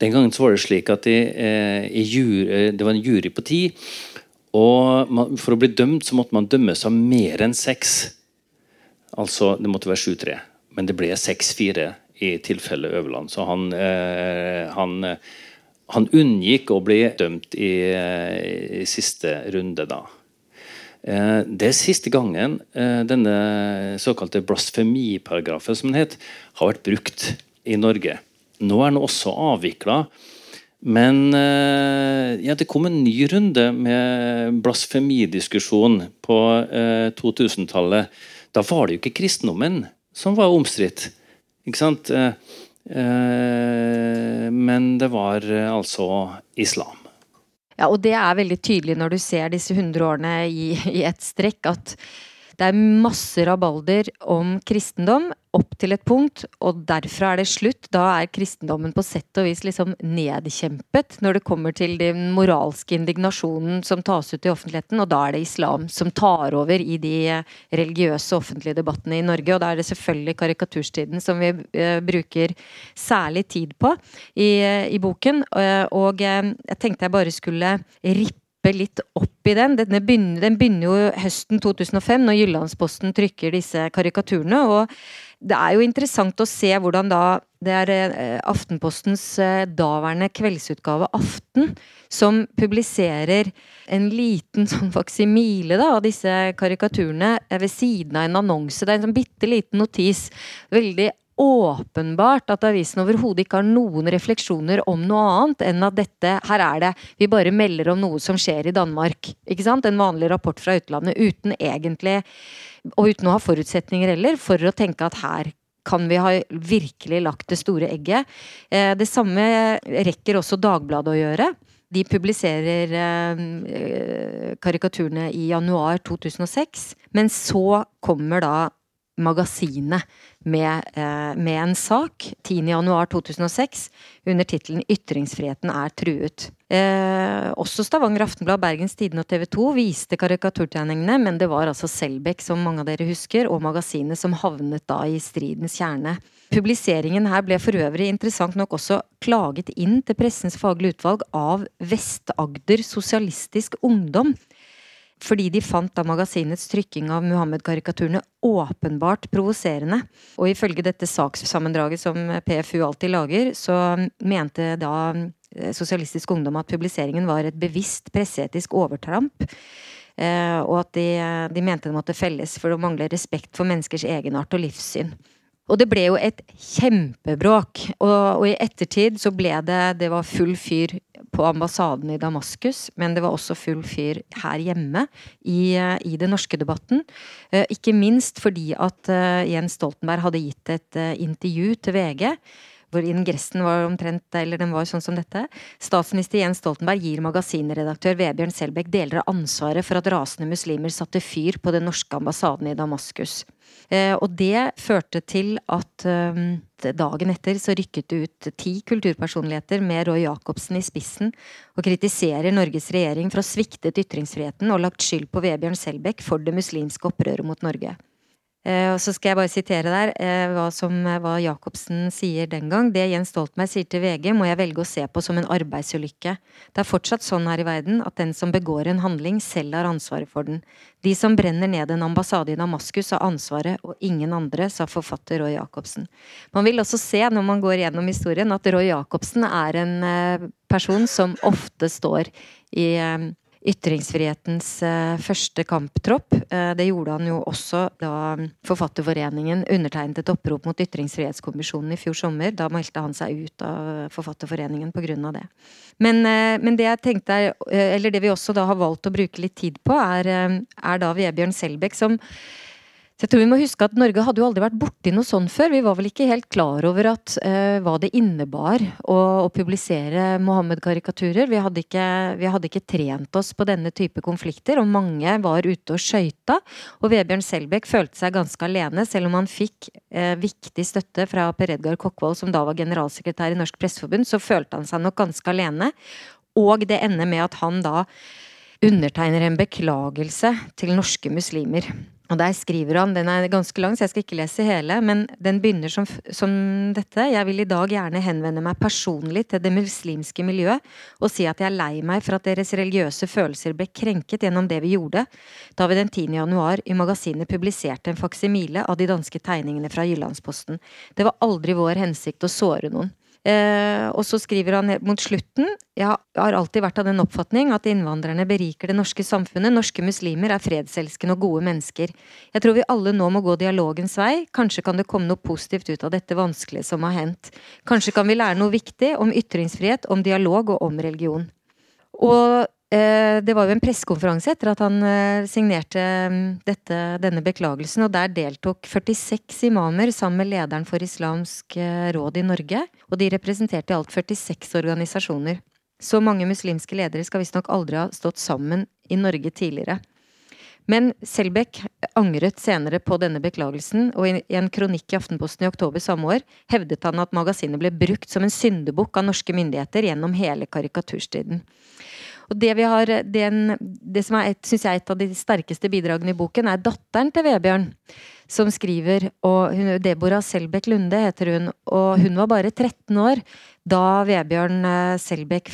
Den gangen var det slik at det, eh, jury, eh, det var en jury på ti. Og man, for å bli dømt så måtte man dømmes av mer enn seks. Altså, det måtte være 7-3. Men det ble 6-4 i tilfelle Øverland. Så han, eh, han, han, unngikk å bli dømt i, i siste runde da. Eh, det er siste gangen eh, denne såkalte blasfemiparagrafen som den het, har vært brukt i Norge. Nå er den også avvikla. Men eh, ja, det kom en ny runde med blasfemidiskusjon på eh, 2000-tallet. Da var det jo ikke kristendommen som var omstridt. Ikke sant? Men det var altså islam. Ja, og det er veldig tydelig når du ser disse hundre årene i, i ett strekk, at det er masse rabalder om kristendom opp til et punkt, og derfra er det slutt. Da er kristendommen på sett og vis liksom nedkjempet når det kommer til den moralske indignasjonen som tas ut i offentligheten, og da er det islam som tar over i de religiøse offentlige debattene i Norge. Og da er det selvfølgelig karikaturstiden som vi uh, bruker særlig tid på i, uh, i boken. Og jeg tenkte jeg bare skulle rippe litt opp i den. Begynner, den begynner jo høsten 2005, når Jyllandsposten trykker disse karikaturene. og det er jo interessant å se hvordan da det er eh, Aftenpostens eh, daværende kveldsutgave Aften som publiserer en liten sånn faksimile av disse karikaturene eh, ved siden av en annonse. Det er en sånn bitte liten notis. Veldig åpenbart at avisen overhodet ikke har noen refleksjoner om noe annet enn at dette, her er det, vi bare melder om noe som skjer i Danmark. Ikke sant? En vanlig rapport fra utlandet uten egentlig, og uten å ha forutsetninger heller, for å tenke at her kan vi ha virkelig lagt det store egget. Eh, det samme rekker også Dagbladet å gjøre. De publiserer eh, karikaturene i januar 2006, men så kommer da magasinet med, eh, med, en sak 10.1.2006 under tittelen 'Ytringsfriheten er truet'. Eh, også Stavanger Aftenblad, Bergens Tidende og TV 2 viste karikaturtegningene, men det var altså Selbekk, som mange av dere husker, og magasinet som havnet da i stridens kjerne. Publiseringen her ble for øvrig interessant nok også klaget inn til Pressens faglige utvalg av Vest-Agder Sosialistisk Ungdom fordi de fant da magasinets trykking av Muhammed-karikaturene åpenbart provoserende. Og ifølge dette sakssammendraget som PFU alltid lager, så mente da eh, Sosialistisk Ungdom at publiseringen var et bevisst presseetisk overtramp. Eh, og at de, de mente det måtte felles for å mangle respekt for menneskers egenart og livssyn. Og det ble jo et kjempebråk. Og, og, i ettertid så ble det Det var full fyr på ambassaden i Damaskus, men det var også full fyr her hjemme i, i den norske debatten. Eh, ikke minst fordi at eh, Jens Stoltenberg hadde gitt et eh, intervju til VG hvor ingressen var omtrent eller den var sånn som dette. Statsminister Jens Stoltenberg gir magasinredaktør Vebjørn Selbekk deler av ansvaret for at rasende muslimer satte fyr på den norske ambassaden i Damaskus. Eh, og det førte til at eh, dagen etter så rykket det ut ti kulturpersonligheter med Roy Jacobsen i spissen og kritiserer Norges regjering for å ha sviktet ytringsfriheten og lagt skyld på Vebjørn Selbekk for det muslimske opprøret mot Norge. Eh, og så skal jeg bare sitere der eh, hva, som, eh, hva Jacobsen sier den gang. Det Jens Stoltenberg sier til VG, må jeg velge å se på som en arbeidsulykke. Det er fortsatt sånn her i verden at den som begår en handling, selv har ansvaret for den. De som brenner ned en ambassade i Damaskus, har ansvaret, og ingen andre, sa forfatter Roy Jacobsen. Man vil også se, når man går gjennom historien, at Roy Jacobsen er en person som ofte står i ytringsfrihetens eh, første kamptropp. Eh, det gjorde han jo også da Forfatterforeningen undertegnet et opprop mot Ytringsfrihetskommisjonen i fjor sommer. Da meldte han seg ut av Forfatterforeningen pga. det. Men, eh, men, det jeg tenkte er, eller det vi også da har valgt å bruke litt tid på, er, er da Vebjørn Selbekk som så jeg tror vi må huske at Norge hadde jo aldri vært borti noe sånn før. Vi var vel ikke helt klar over at, uh, hva det innebar å, å publisere Mohammed-karikaturer. Vi, vi, hadde ikke trent oss på denne type konflikter, og mange var ute og skøyta. Og Vebjørn Selbekk følte seg ganske alene, selv om han fikk uh, viktig støtte fra Per Edgar Kokkvold, som da var generalsekretær i Norsk Presseforbund, så følte han seg nok ganske alene. Og det ender med at han da undertegner en beklagelse til norske muslimer. Og der skriver han, Den er ganske lang, så jeg skal ikke lese hele, men den begynner som, som, dette. Jeg vil i dag gjerne henvende meg personlig til det muslimske miljøet og si at jeg er lei meg for at deres religiøse følelser ble krenket gjennom det vi gjorde da vi den 10. januar i magasinet publiserte en faksimile av de danske tegningene fra Jyllandsposten. Det var aldri vår hensikt å såre noen. Eh, og så skriver han mot slutten Jeg har alltid vært av den oppfatning at innvandrerne beriker det norske samfunnet. Norske muslimer er fredselskende og gode mennesker. Jeg tror vi alle nå må gå dialogens vei. Kanskje kan det komme noe positivt ut av dette vanskelige som har hendt. Kanskje kan vi lære noe viktig om ytringsfrihet, om dialog og om religion. Og det var jo en pressekonferanse etter at han eh, signerte mm, dette, denne beklagelsen, og der deltok 46 imamer sammen med lederen for Islamsk eh, råd i Norge. Og de representerte i alt 46 organisasjoner. Så mange muslimske ledere skal visstnok aldri ha stått sammen i Norge tidligere. Men Selbekk angret senere på denne beklagelsen, og i en kronikk i Aftenposten i oktober samme år hevdet han at magasinet ble brukt som en syndebukk av norske myndigheter gjennom hele karikaturstriden. Og det, vi har, den, det som er et, synes jeg, et av de sterkeste bidragene i boken, er datteren til Vebjørn. Som skriver, og hun, Deborah Selbekk Lunde heter hun, og hun var bare 13 år da Vebjørn eh, Selbekk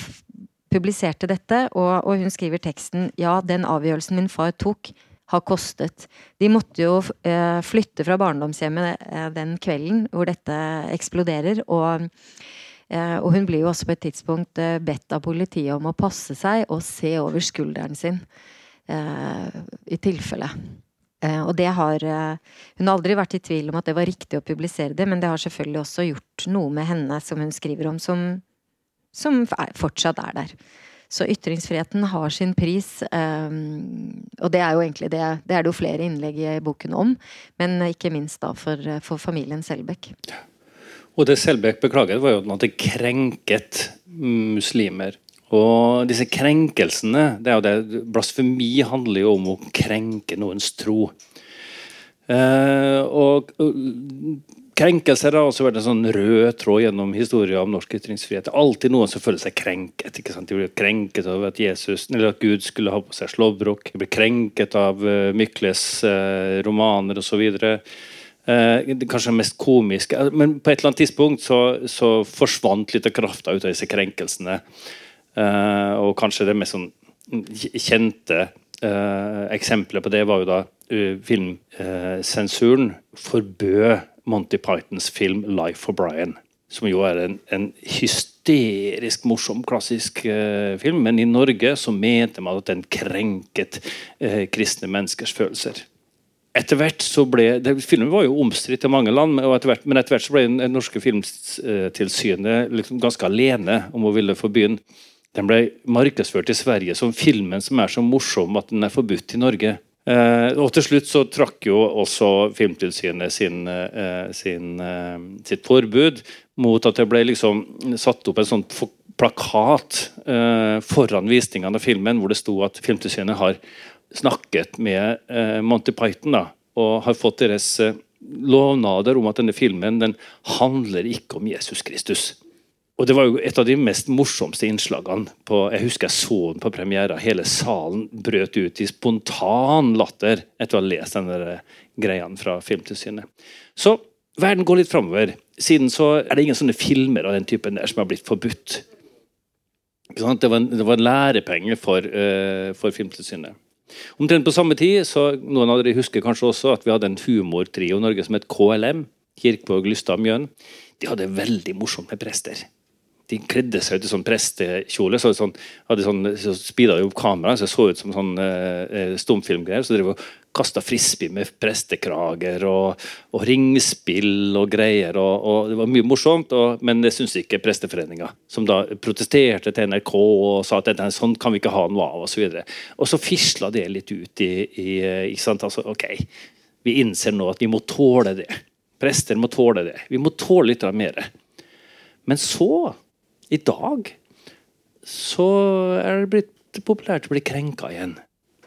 publiserte dette, og, og hun skriver teksten Ja, den avgjørelsen min far tok, har kostet. De måtte jo eh, flytte fra barndomshjemmet eh, den kvelden hvor dette eksploderer, og og hun blir jo også på et tidspunkt eh, bedt av politiet om å passe seg og se over skulderen sin. Eh, I tilfelle. Og det har Hun har aldri vært i tvil om at det var riktig å publisere det, men det har selvfølgelig også gjort noe med henne, som hun skriver om, som, som fortsatt er der. Så ytringsfriheten har sin pris, og det er jo egentlig det Det er det jo flere innlegg i boken om, men ikke minst da for, for familien Selbekk. Ja. Og det Selbekk beklaget, var jo at det krenket muslimer. Og disse krenkelsene det er jo det, Blasfemi handler jo om å krenke noens tro. Eh, og, Krenkelser har også vært en sånn rød tråd gjennom historien om norsk ytringsfrihet. Det er alltid noen som føler seg krenket. ikke sant? De blir krenket av at, Jesus, eller at Gud skulle ha på seg slåbrok. De blir krenket av uh, Mykles uh, romaner osv. Eh, kanskje det mest komiske Men på et eller annet tidspunkt så, så forsvant litt av krafta ut av disse krenkelsene. Eh, og kanskje det mest sånn kjente eh, eksempelet på det var jo da uh, filmsensuren forbød Monty Pythons film 'Life for Brian'. Som jo er en, en hysterisk morsom, klassisk film. Men i Norge så mente man at den krenket kristne menneskers følelser etter hvert så ble det, Filmen var jo omstridt i mange land, etter hvert, men etter hvert så ble det norske filmtilsynet liksom ganske alene om å ville forby den. Den ble markedsført i Sverige som filmen som er så morsom at den er forbudt i Norge. Eh, og Til slutt så trakk jo også Filmtilsynet sin, eh, sin, eh, sitt forbud mot at det ble liksom satt opp en sånn plakat eh, foran visningene av filmen hvor det sto at Filmtilsynet har snakket med eh, Monty Python da, og har fått deres eh, lovnader om at denne filmen den handler ikke om Jesus Kristus. Og Det var jo et av de mest morsomste innslagene. på, Jeg husker jeg så den på premiera. Hele salen brøt ut i spontan latter etter å ha lest denne greiene fra Filmtilsynet. Så verden går litt framover. Siden så er det ingen sånne filmer av den typen der som har blitt forbudt. Det var, en, det var en lærepenge for, uh, for Filmtilsynet. Omtrent på samme tid så noen av dere husker kanskje også at vi hadde en humortrio i Norge som het KLM. Kirkvaag, Lystad, Mjøen. De hadde veldig morsomme prester. De kledde seg ut i sånn prestekjole. Så sånn, hadde sånn, så speeda de opp kameraet så det så ut som sånn eh, stumfilmgreier. Så drev og kasta frisbee med prestekrager og, og, ringspill og greier. Og, og Det var mye morsomt, og, men det syntes ikke Presteforeninga. Som da protesterte til NRK og sa at dette, sånn kan vi ikke ha noe av osv. Og, så og så fisla det litt ut i, i ikke sant? Altså, ok, Vi innser nå at vi må tåle det. Prester må tåle det. Vi må tåle litt mer. Men så, i dag, så er det blitt populært å bli krenka igjen.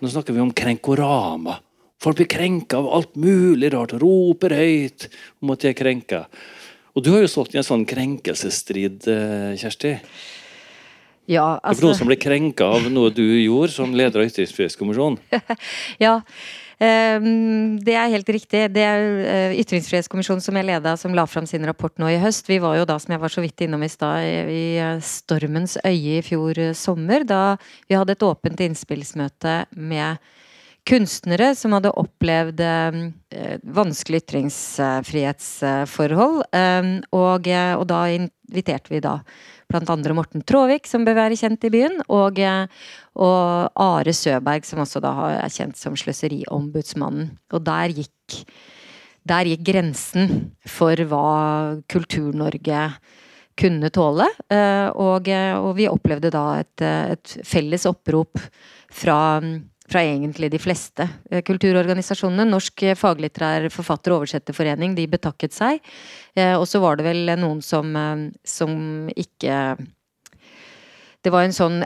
Nå snakker vi om krenkorama. Folk blir krenka av alt mulig rart. Roper høyt om at de er krenka. Og du har jo stått i en sånn krenkelsesstrid, eh, Kjersti. Ja, altså... Det er noen som ble krenka av noe du gjorde som leder av Ytringsfrihetskommisjonen? ja, um, det er helt riktig. Det er uh, Ytringsfrihetskommisjonen som jeg leda, som la fram sin rapport nå i høst. Vi var jo da, som jeg var så vidt innom i stad, i, i eh, stormens øye i fjor sommer. Da vi hadde et åpent innspillsmøte med kunstnere som hadde opplevd eh, vanskelig ytringsfrihetsforhold. Eh, og, og, da inviterte vi da blant andre Morten Tråvik, som bør være kjent i byen, og, og Are Søberg, som også da er kjent som Sløseriombudsmannen. Og der gikk, der gikk grensen for hva Kultur-Norge kunne tåle. Og, og, vi opplevde da et, et felles opprop fra fra egentlig de fleste eh, kulturorganisasjonene. Norsk faglitterær forfatter- og oversetterforening, de betakket seg. Eh, og så var det vel noen som, eh, som ikke det var en sånn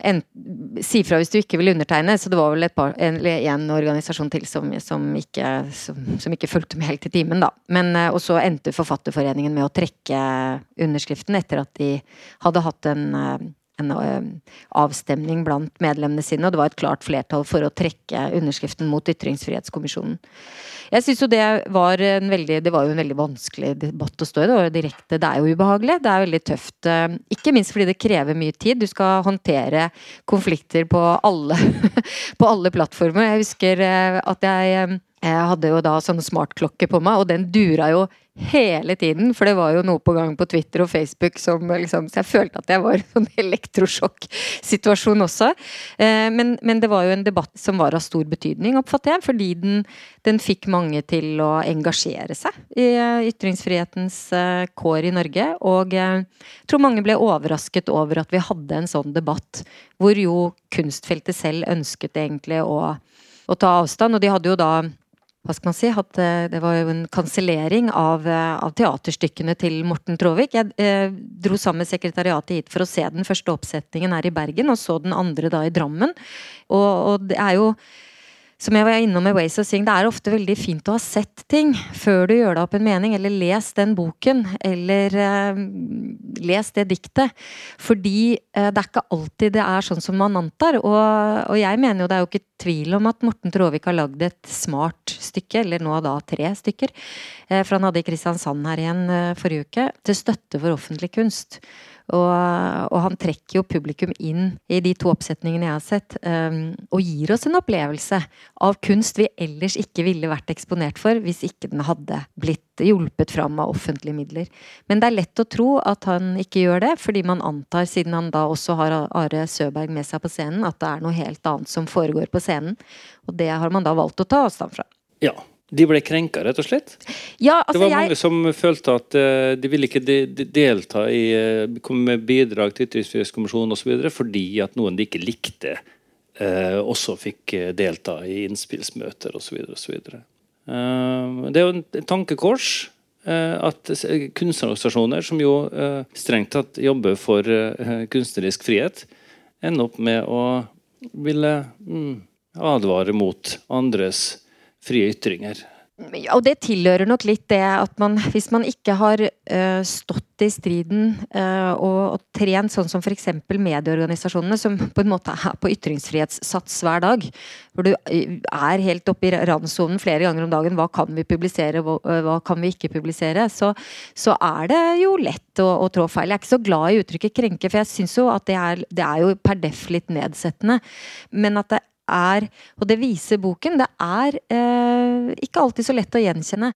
Si fra hvis du ikke vil undertegne. Så det var vel et par, en, en organisasjon til som, som, ikke, som, som, ikke, fulgte med helt i timen, da. Men, og så endte Forfatterforeningen med å trekke underskriften etter at de hadde hatt en en eh, avstemning blant medlemmene sine, og det var et klart flertall for å trekke underskriften mot Ytringsfrihetskommisjonen. Jeg synes jo det var en veldig Det var jo en veldig vanskelig debatt å stå i. Det var direkte Det er jo ubehagelig. Det er veldig tøft. Eh, ikke minst fordi det krever mye tid. Du skal håndtere konflikter på alle, på alle plattformer. Jeg husker eh, at jeg jeg hadde jo da sånn smartklokke på meg, og den dura jo hele tiden. For det var jo noe på gang på Twitter og Facebook som liksom Så jeg følte at jeg var i en elektrosjokksituasjon elektrosjokk-situasjon også. Eh, men, men, det var jo en debatt som var av stor betydning, oppfatter jeg. Fordi den, den fikk mange til å engasjere seg i eh, ytringsfrihetens eh, kår i Norge. Og jeg tror mange ble overrasket over at vi hadde en sånn debatt, hvor jo kunstfeltet selv ønsket egentlig å, å ta avstand. Og de hadde jo da hva skal man si, at eh, det var jo en kansellering av, eh, av, teaterstykkene til Morten Traavik. Jeg eh, dro sammen med sekretariatet hit for å se den første oppsetningen her i Bergen, og så den andre da i Drammen. Og, og det er jo som jeg var innom med Ways of Seeing, det er ofte veldig fint å ha sett ting før du gjør deg opp en mening, eller les den boken, eller eh, les det diktet. Fordi eh, det er ikke alltid det er sånn som man antar. Og, og jeg mener jo det er jo ikke tvil om at Morten Tråvik har lagd et smart stykke, eller nå da tre stykker, eh, for han hadde i Kristiansand her igjen forrige uke, til støtte for offentlig kunst. Og, og, han trekker jo publikum inn i de to oppsetningene jeg har sett, um, og gir oss en opplevelse av kunst vi ellers ikke ville vært eksponert for hvis ikke den hadde blitt hjulpet fram av offentlige midler. Men det er lett å tro at han ikke gjør det, fordi man antar, siden han da også har Are Søberg med seg på scenen, at det er noe helt annet som foregår på scenen. Og det har man da valgt å ta avstand fra. Ja, de ble krenka, rett og slett? Ja, altså det var jeg... som følte at uh, de ville ikke de, de delta i uh, komme med bidrag til Ytringsfrihetskommisjonen osv. fordi at noen de ikke likte, eh, også fikk delta i innspillsmøter osv. Uh, det er jo en tankekors at kunstnerorganisasjoner, som jo strengt tatt jobber for kunstnerisk frihet, ender opp med å ville mm, advare mot andres frie ytringer. Og det tilhører nok litt det at man, hvis man ikke har uh, stått i striden uh, og, og, trent sånn som f.eks. medieorganisasjonene, som på en måte er på ytringsfrihetssats hver dag, hvor du eh, er helt oppe i randsonen flere ganger om dagen, hva kan vi publisere, hva, hva kan vi ikke publisere, så, så, er det jo lett å, å, trå feil. Jeg er ikke så glad i uttrykket krenke, for jeg syns jo at det er, det er jo per deff litt nedsettende. Men at det er, og det viser boken, det er eh, ikke alltid så lett å gjenkjenne.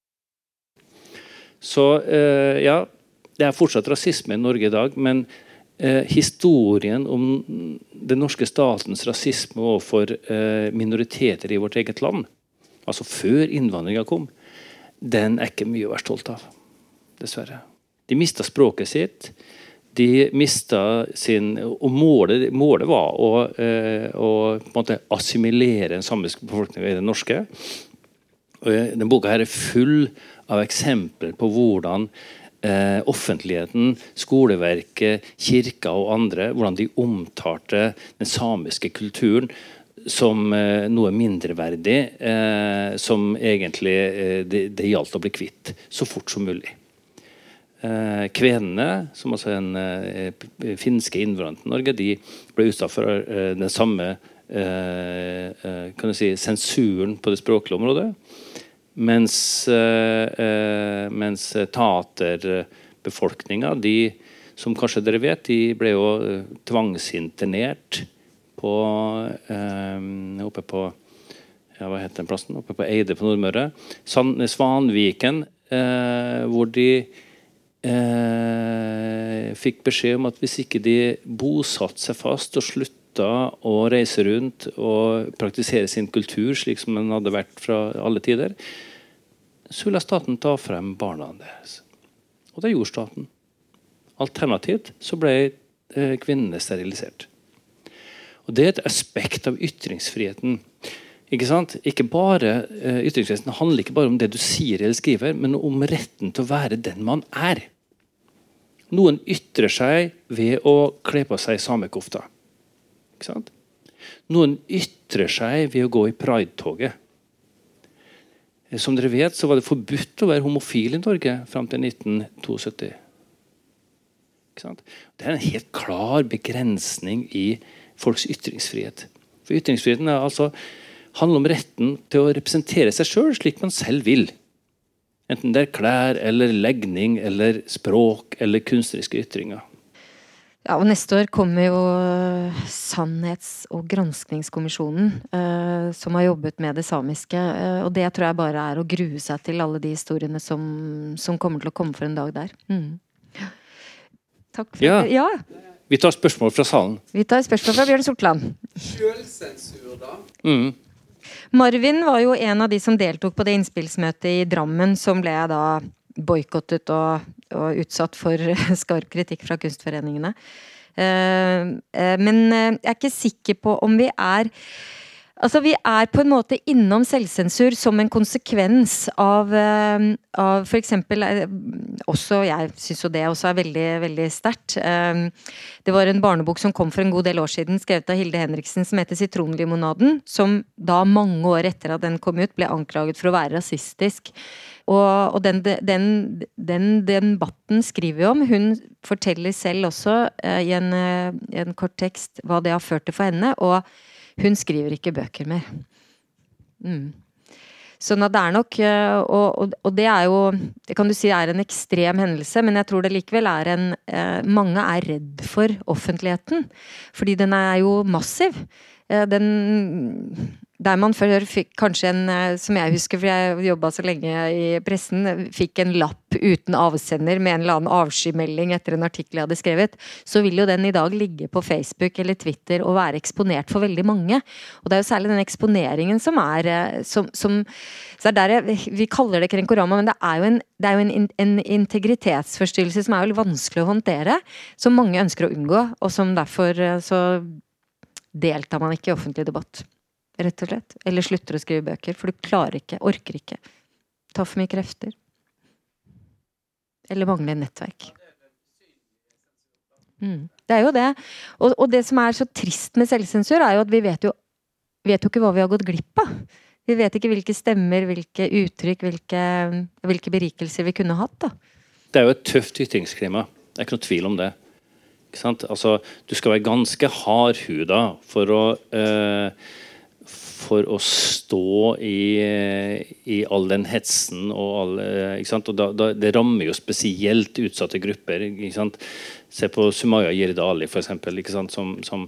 Så eh, ja, det er fortsatt rasisme i Norge i dag, men eh, historien om den norske statens rasisme overfor eh, minoriteter i vårt eget land, altså før innvandringa kom, den er ikke mye å være stolt av. Dessverre. De mista språket sitt de mista sin Og målet, målet var å, eh, å assimilere den samiske befolkninga i den norske. Og den boka her er full av eksempler på hvordan eh, offentligheten, skoleverket, kirka og andre hvordan de omtalte den samiske kulturen som eh, noe mindreverdig eh, som egentlig eh, det, det gjaldt å bli kvitt så fort som mulig. Eh, kvenene, som altså er eh, finske innvandrere til Norge, de ble utsatt for eh, den samme si, sensuren på det språklige området. Mens, mens taterbefolkninga, de som kanskje dere vet, de ble jo tvangsinternert på oppe på ja, hva heter den plassen? Oppe på Eide på Nordmøre. Svanviken, hvor de eh, fikk beskjed om at hvis ikke de bosatte seg fast og slutta å reise rundt og praktisere sin kultur slik som den hadde vært fra alle tider, så ville staten ta frem barna deres. Og det gjorde staten. Alternativt så ble eh, kvinnene sterilisert. Og Det er et aspekt av ytringsfriheten. Ikke sant? Ikke bare, uh, ytringsfriheten handler ikke bare om det du sier eller skriver, men om retten til å være den man er. Noen ytrer seg ved å kle på seg samekofta. Noen ytrer seg ved å gå i pridetoget. Eh, som dere vet, så var det forbudt å være homofil i Norge fram til 1972. Det er en helt klar begrensning i folks ytringsfrihet. For Ytringsfriheten altså, handler om retten til å representere seg sjøl slik man selv vil. Enten det er klær eller legning eller språk eller kunstneriske ytringer. Ja, og Neste år kommer jo Sannhets- og granskningskommisjonen, eh, som har jobbet med det samiske. Eh, og det tror jeg bare er å grue seg til alle de historiene som, som kommer til å komme for en dag der. Mm. Takk for ja. det. Ja. Vi tar spørsmål fra salen. Vi tar spørsmål fra Bjørn Sortland. Sjølsensur, da? Mm. Marvin var jo en av de som deltok på det innspillsmøtet i Drammen, som ble da boikottet og, og, utsatt for skarp kritikk fra kunstforeningene. Uh, uh, men uh, jeg er ikke sikker på om vi er Altså, vi er på en måte innom selvsensur som en konsekvens av, uh, av f.eks. Uh, også Jeg syns jo det også er veldig, veldig sterkt. Uh, det var en barnebok som kom for en god del år siden, skrevet av Hilde Henriksen, som heter 'Sitronlimonaden', som da mange år etter at den kom ut, ble anklaget for å være rasistisk. Og, og den, den, den, debatten skriver vi om. Hun forteller selv også i en, en kort tekst hva det har ført til for henne. og hun skriver ikke bøker mer. Mm. Sånn at det er nok og, og, og, det er jo Det kan du si er en ekstrem hendelse, men jeg tror det likevel er en eh, Mange er redd for offentligheten. Fordi den er jo massiv. Eh, den der man før fikk kanskje en, eh, som jeg husker, for jeg jobba så lenge i pressen, fikk en lapp uten avsender med en eller annen avskymelding etter en artikkel jeg hadde skrevet, så vil jo den i dag ligge på Facebook eller Twitter og være eksponert for veldig mange. Og det er jo særlig den eksponeringen som er eh, som, som så er der jeg, Vi kaller det krenkorama, men det er jo, en, det er jo en, en, integritetsforstyrrelse som er veldig vanskelig å håndtere, som mange ønsker å unngå, og som derfor eh, så deltar man ikke i offentlig debatt rett og slett. Eller slutter å skrive bøker, for du klarer ikke, orker ikke. Tar for mye krefter. Eller mangler nettverk. Mm. Det er jo det. Og, og, det som er så trist med selvsensur, er jo at vi vet jo, vet jo ikke hva vi har gått glipp av. Vi vet ikke hvilke stemmer, hvilke uttrykk, hvilke, hvilke berikelser vi kunne hatt. da. Det er jo et tøft ytringsklima. Det er ikke noe tvil om det. Altså, du skal være ganske hardhuda for å eh, for å stå i, i all den hetsen og all, og da, da, Det rammer jo spesielt utsatte grupper. Se på Sumaya Jirdali, f.eks., som, som,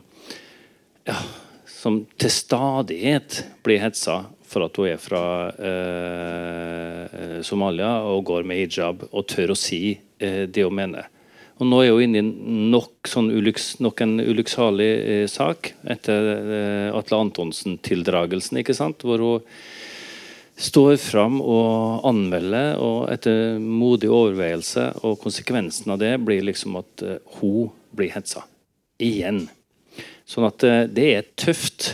ja, som til stadighet blir hetsa for at hun er fra eh, Somalia og går med hijab og tør å si eh, det hun mener. Og nå er hun inne i nok, sånn ulyks, nok en ulykksalig eh, sak etter eh, Atle Antonsen-tildragelsen, ikke sant? hvor hun står fram og anmelder, og etter modig overveielse og konsekvensen av det blir liksom at eh, hun blir hetsa. Igjen. Sånn at eh, det er tøft.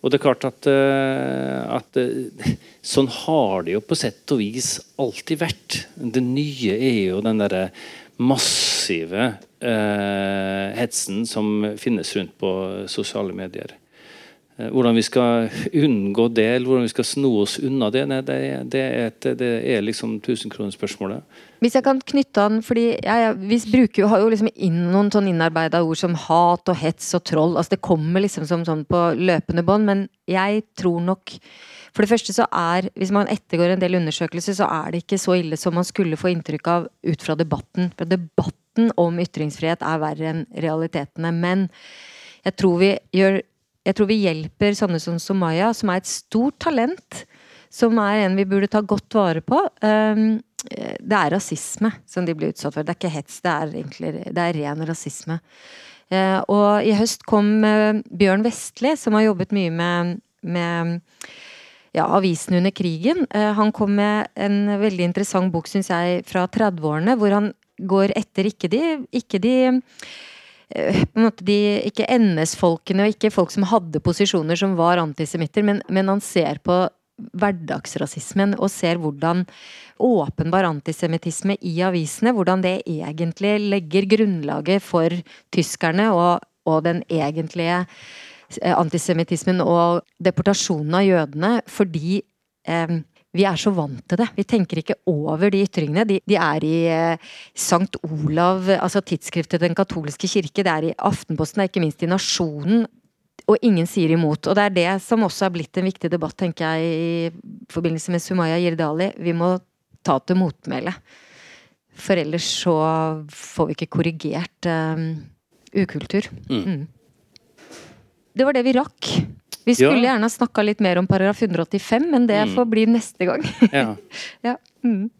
Og det er klart at, eh, at eh, sånn har det jo på sett og vis alltid vært. Det nye er jo den derre massive eh, hetsen som finnes rundt på sosiale medier. Eh, hvordan vi skal unngå det, eller hvordan vi skal sno oss unna det, nei, det, det, er, et, det er liksom tusenkronersspørsmålet. Hvis jeg kan knytte an, fordi jeg, Vi bruker jo, har jo liksom inn noen sånn innarbeida ord som hat og hets og troll. altså Det kommer liksom som sånn på løpende bånd, men jeg tror nok for det første så er, Hvis man ettergår en del undersøkelser, så er det ikke så ille som man skulle få inntrykk av ut fra debatten. For debatten om ytringsfrihet er verre enn realitetene. Men jeg tror vi, gjør, jeg tror vi hjelper sånne som Somaya, som er et stort talent. Som er en vi burde ta godt vare på. Um, eh, det er rasisme som de blir utsatt for. Det er ikke hets, det er egentlig det er ren rasisme. Eh, og i høst kom eh, Bjørn Vestli, som har jobbet mye med, med ja, avisen under krigen. Han kom med en veldig interessant bok, syns jeg, fra 30-årene, hvor han går etter ikke de, ikke de på en måte de, Ikke NS-folkene og ikke folk som hadde posisjoner som var antisemitter, men, men han ser på hverdagsrasismen og ser hvordan åpenbar antisemittisme i avisene, hvordan det egentlig legger grunnlaget for tyskerne og, og den egentlige eh, antisemittismen og deportasjonen av jødene, fordi eh, vi er så vant til det. Vi tenker ikke over de ytringene. De, de er i eh, Sankt Olav, altså tidsskriftet Den katolske kirke, det er i Aftenposten, det er ikke minst i Nasjonen og ingen sier imot. Og det er det som også er blitt en viktig debatt, tenker jeg, i forbindelse med Sumaya Jirdali. Vi må ta til motmæle. For ellers så får vi ikke korrigert um, ukultur. Mm. Mm. Det var det vi rakk. Vi skulle ja. gjerne snakka litt mer om paragraf 185, men det mm. får bli neste gang. ja. ja. Mm.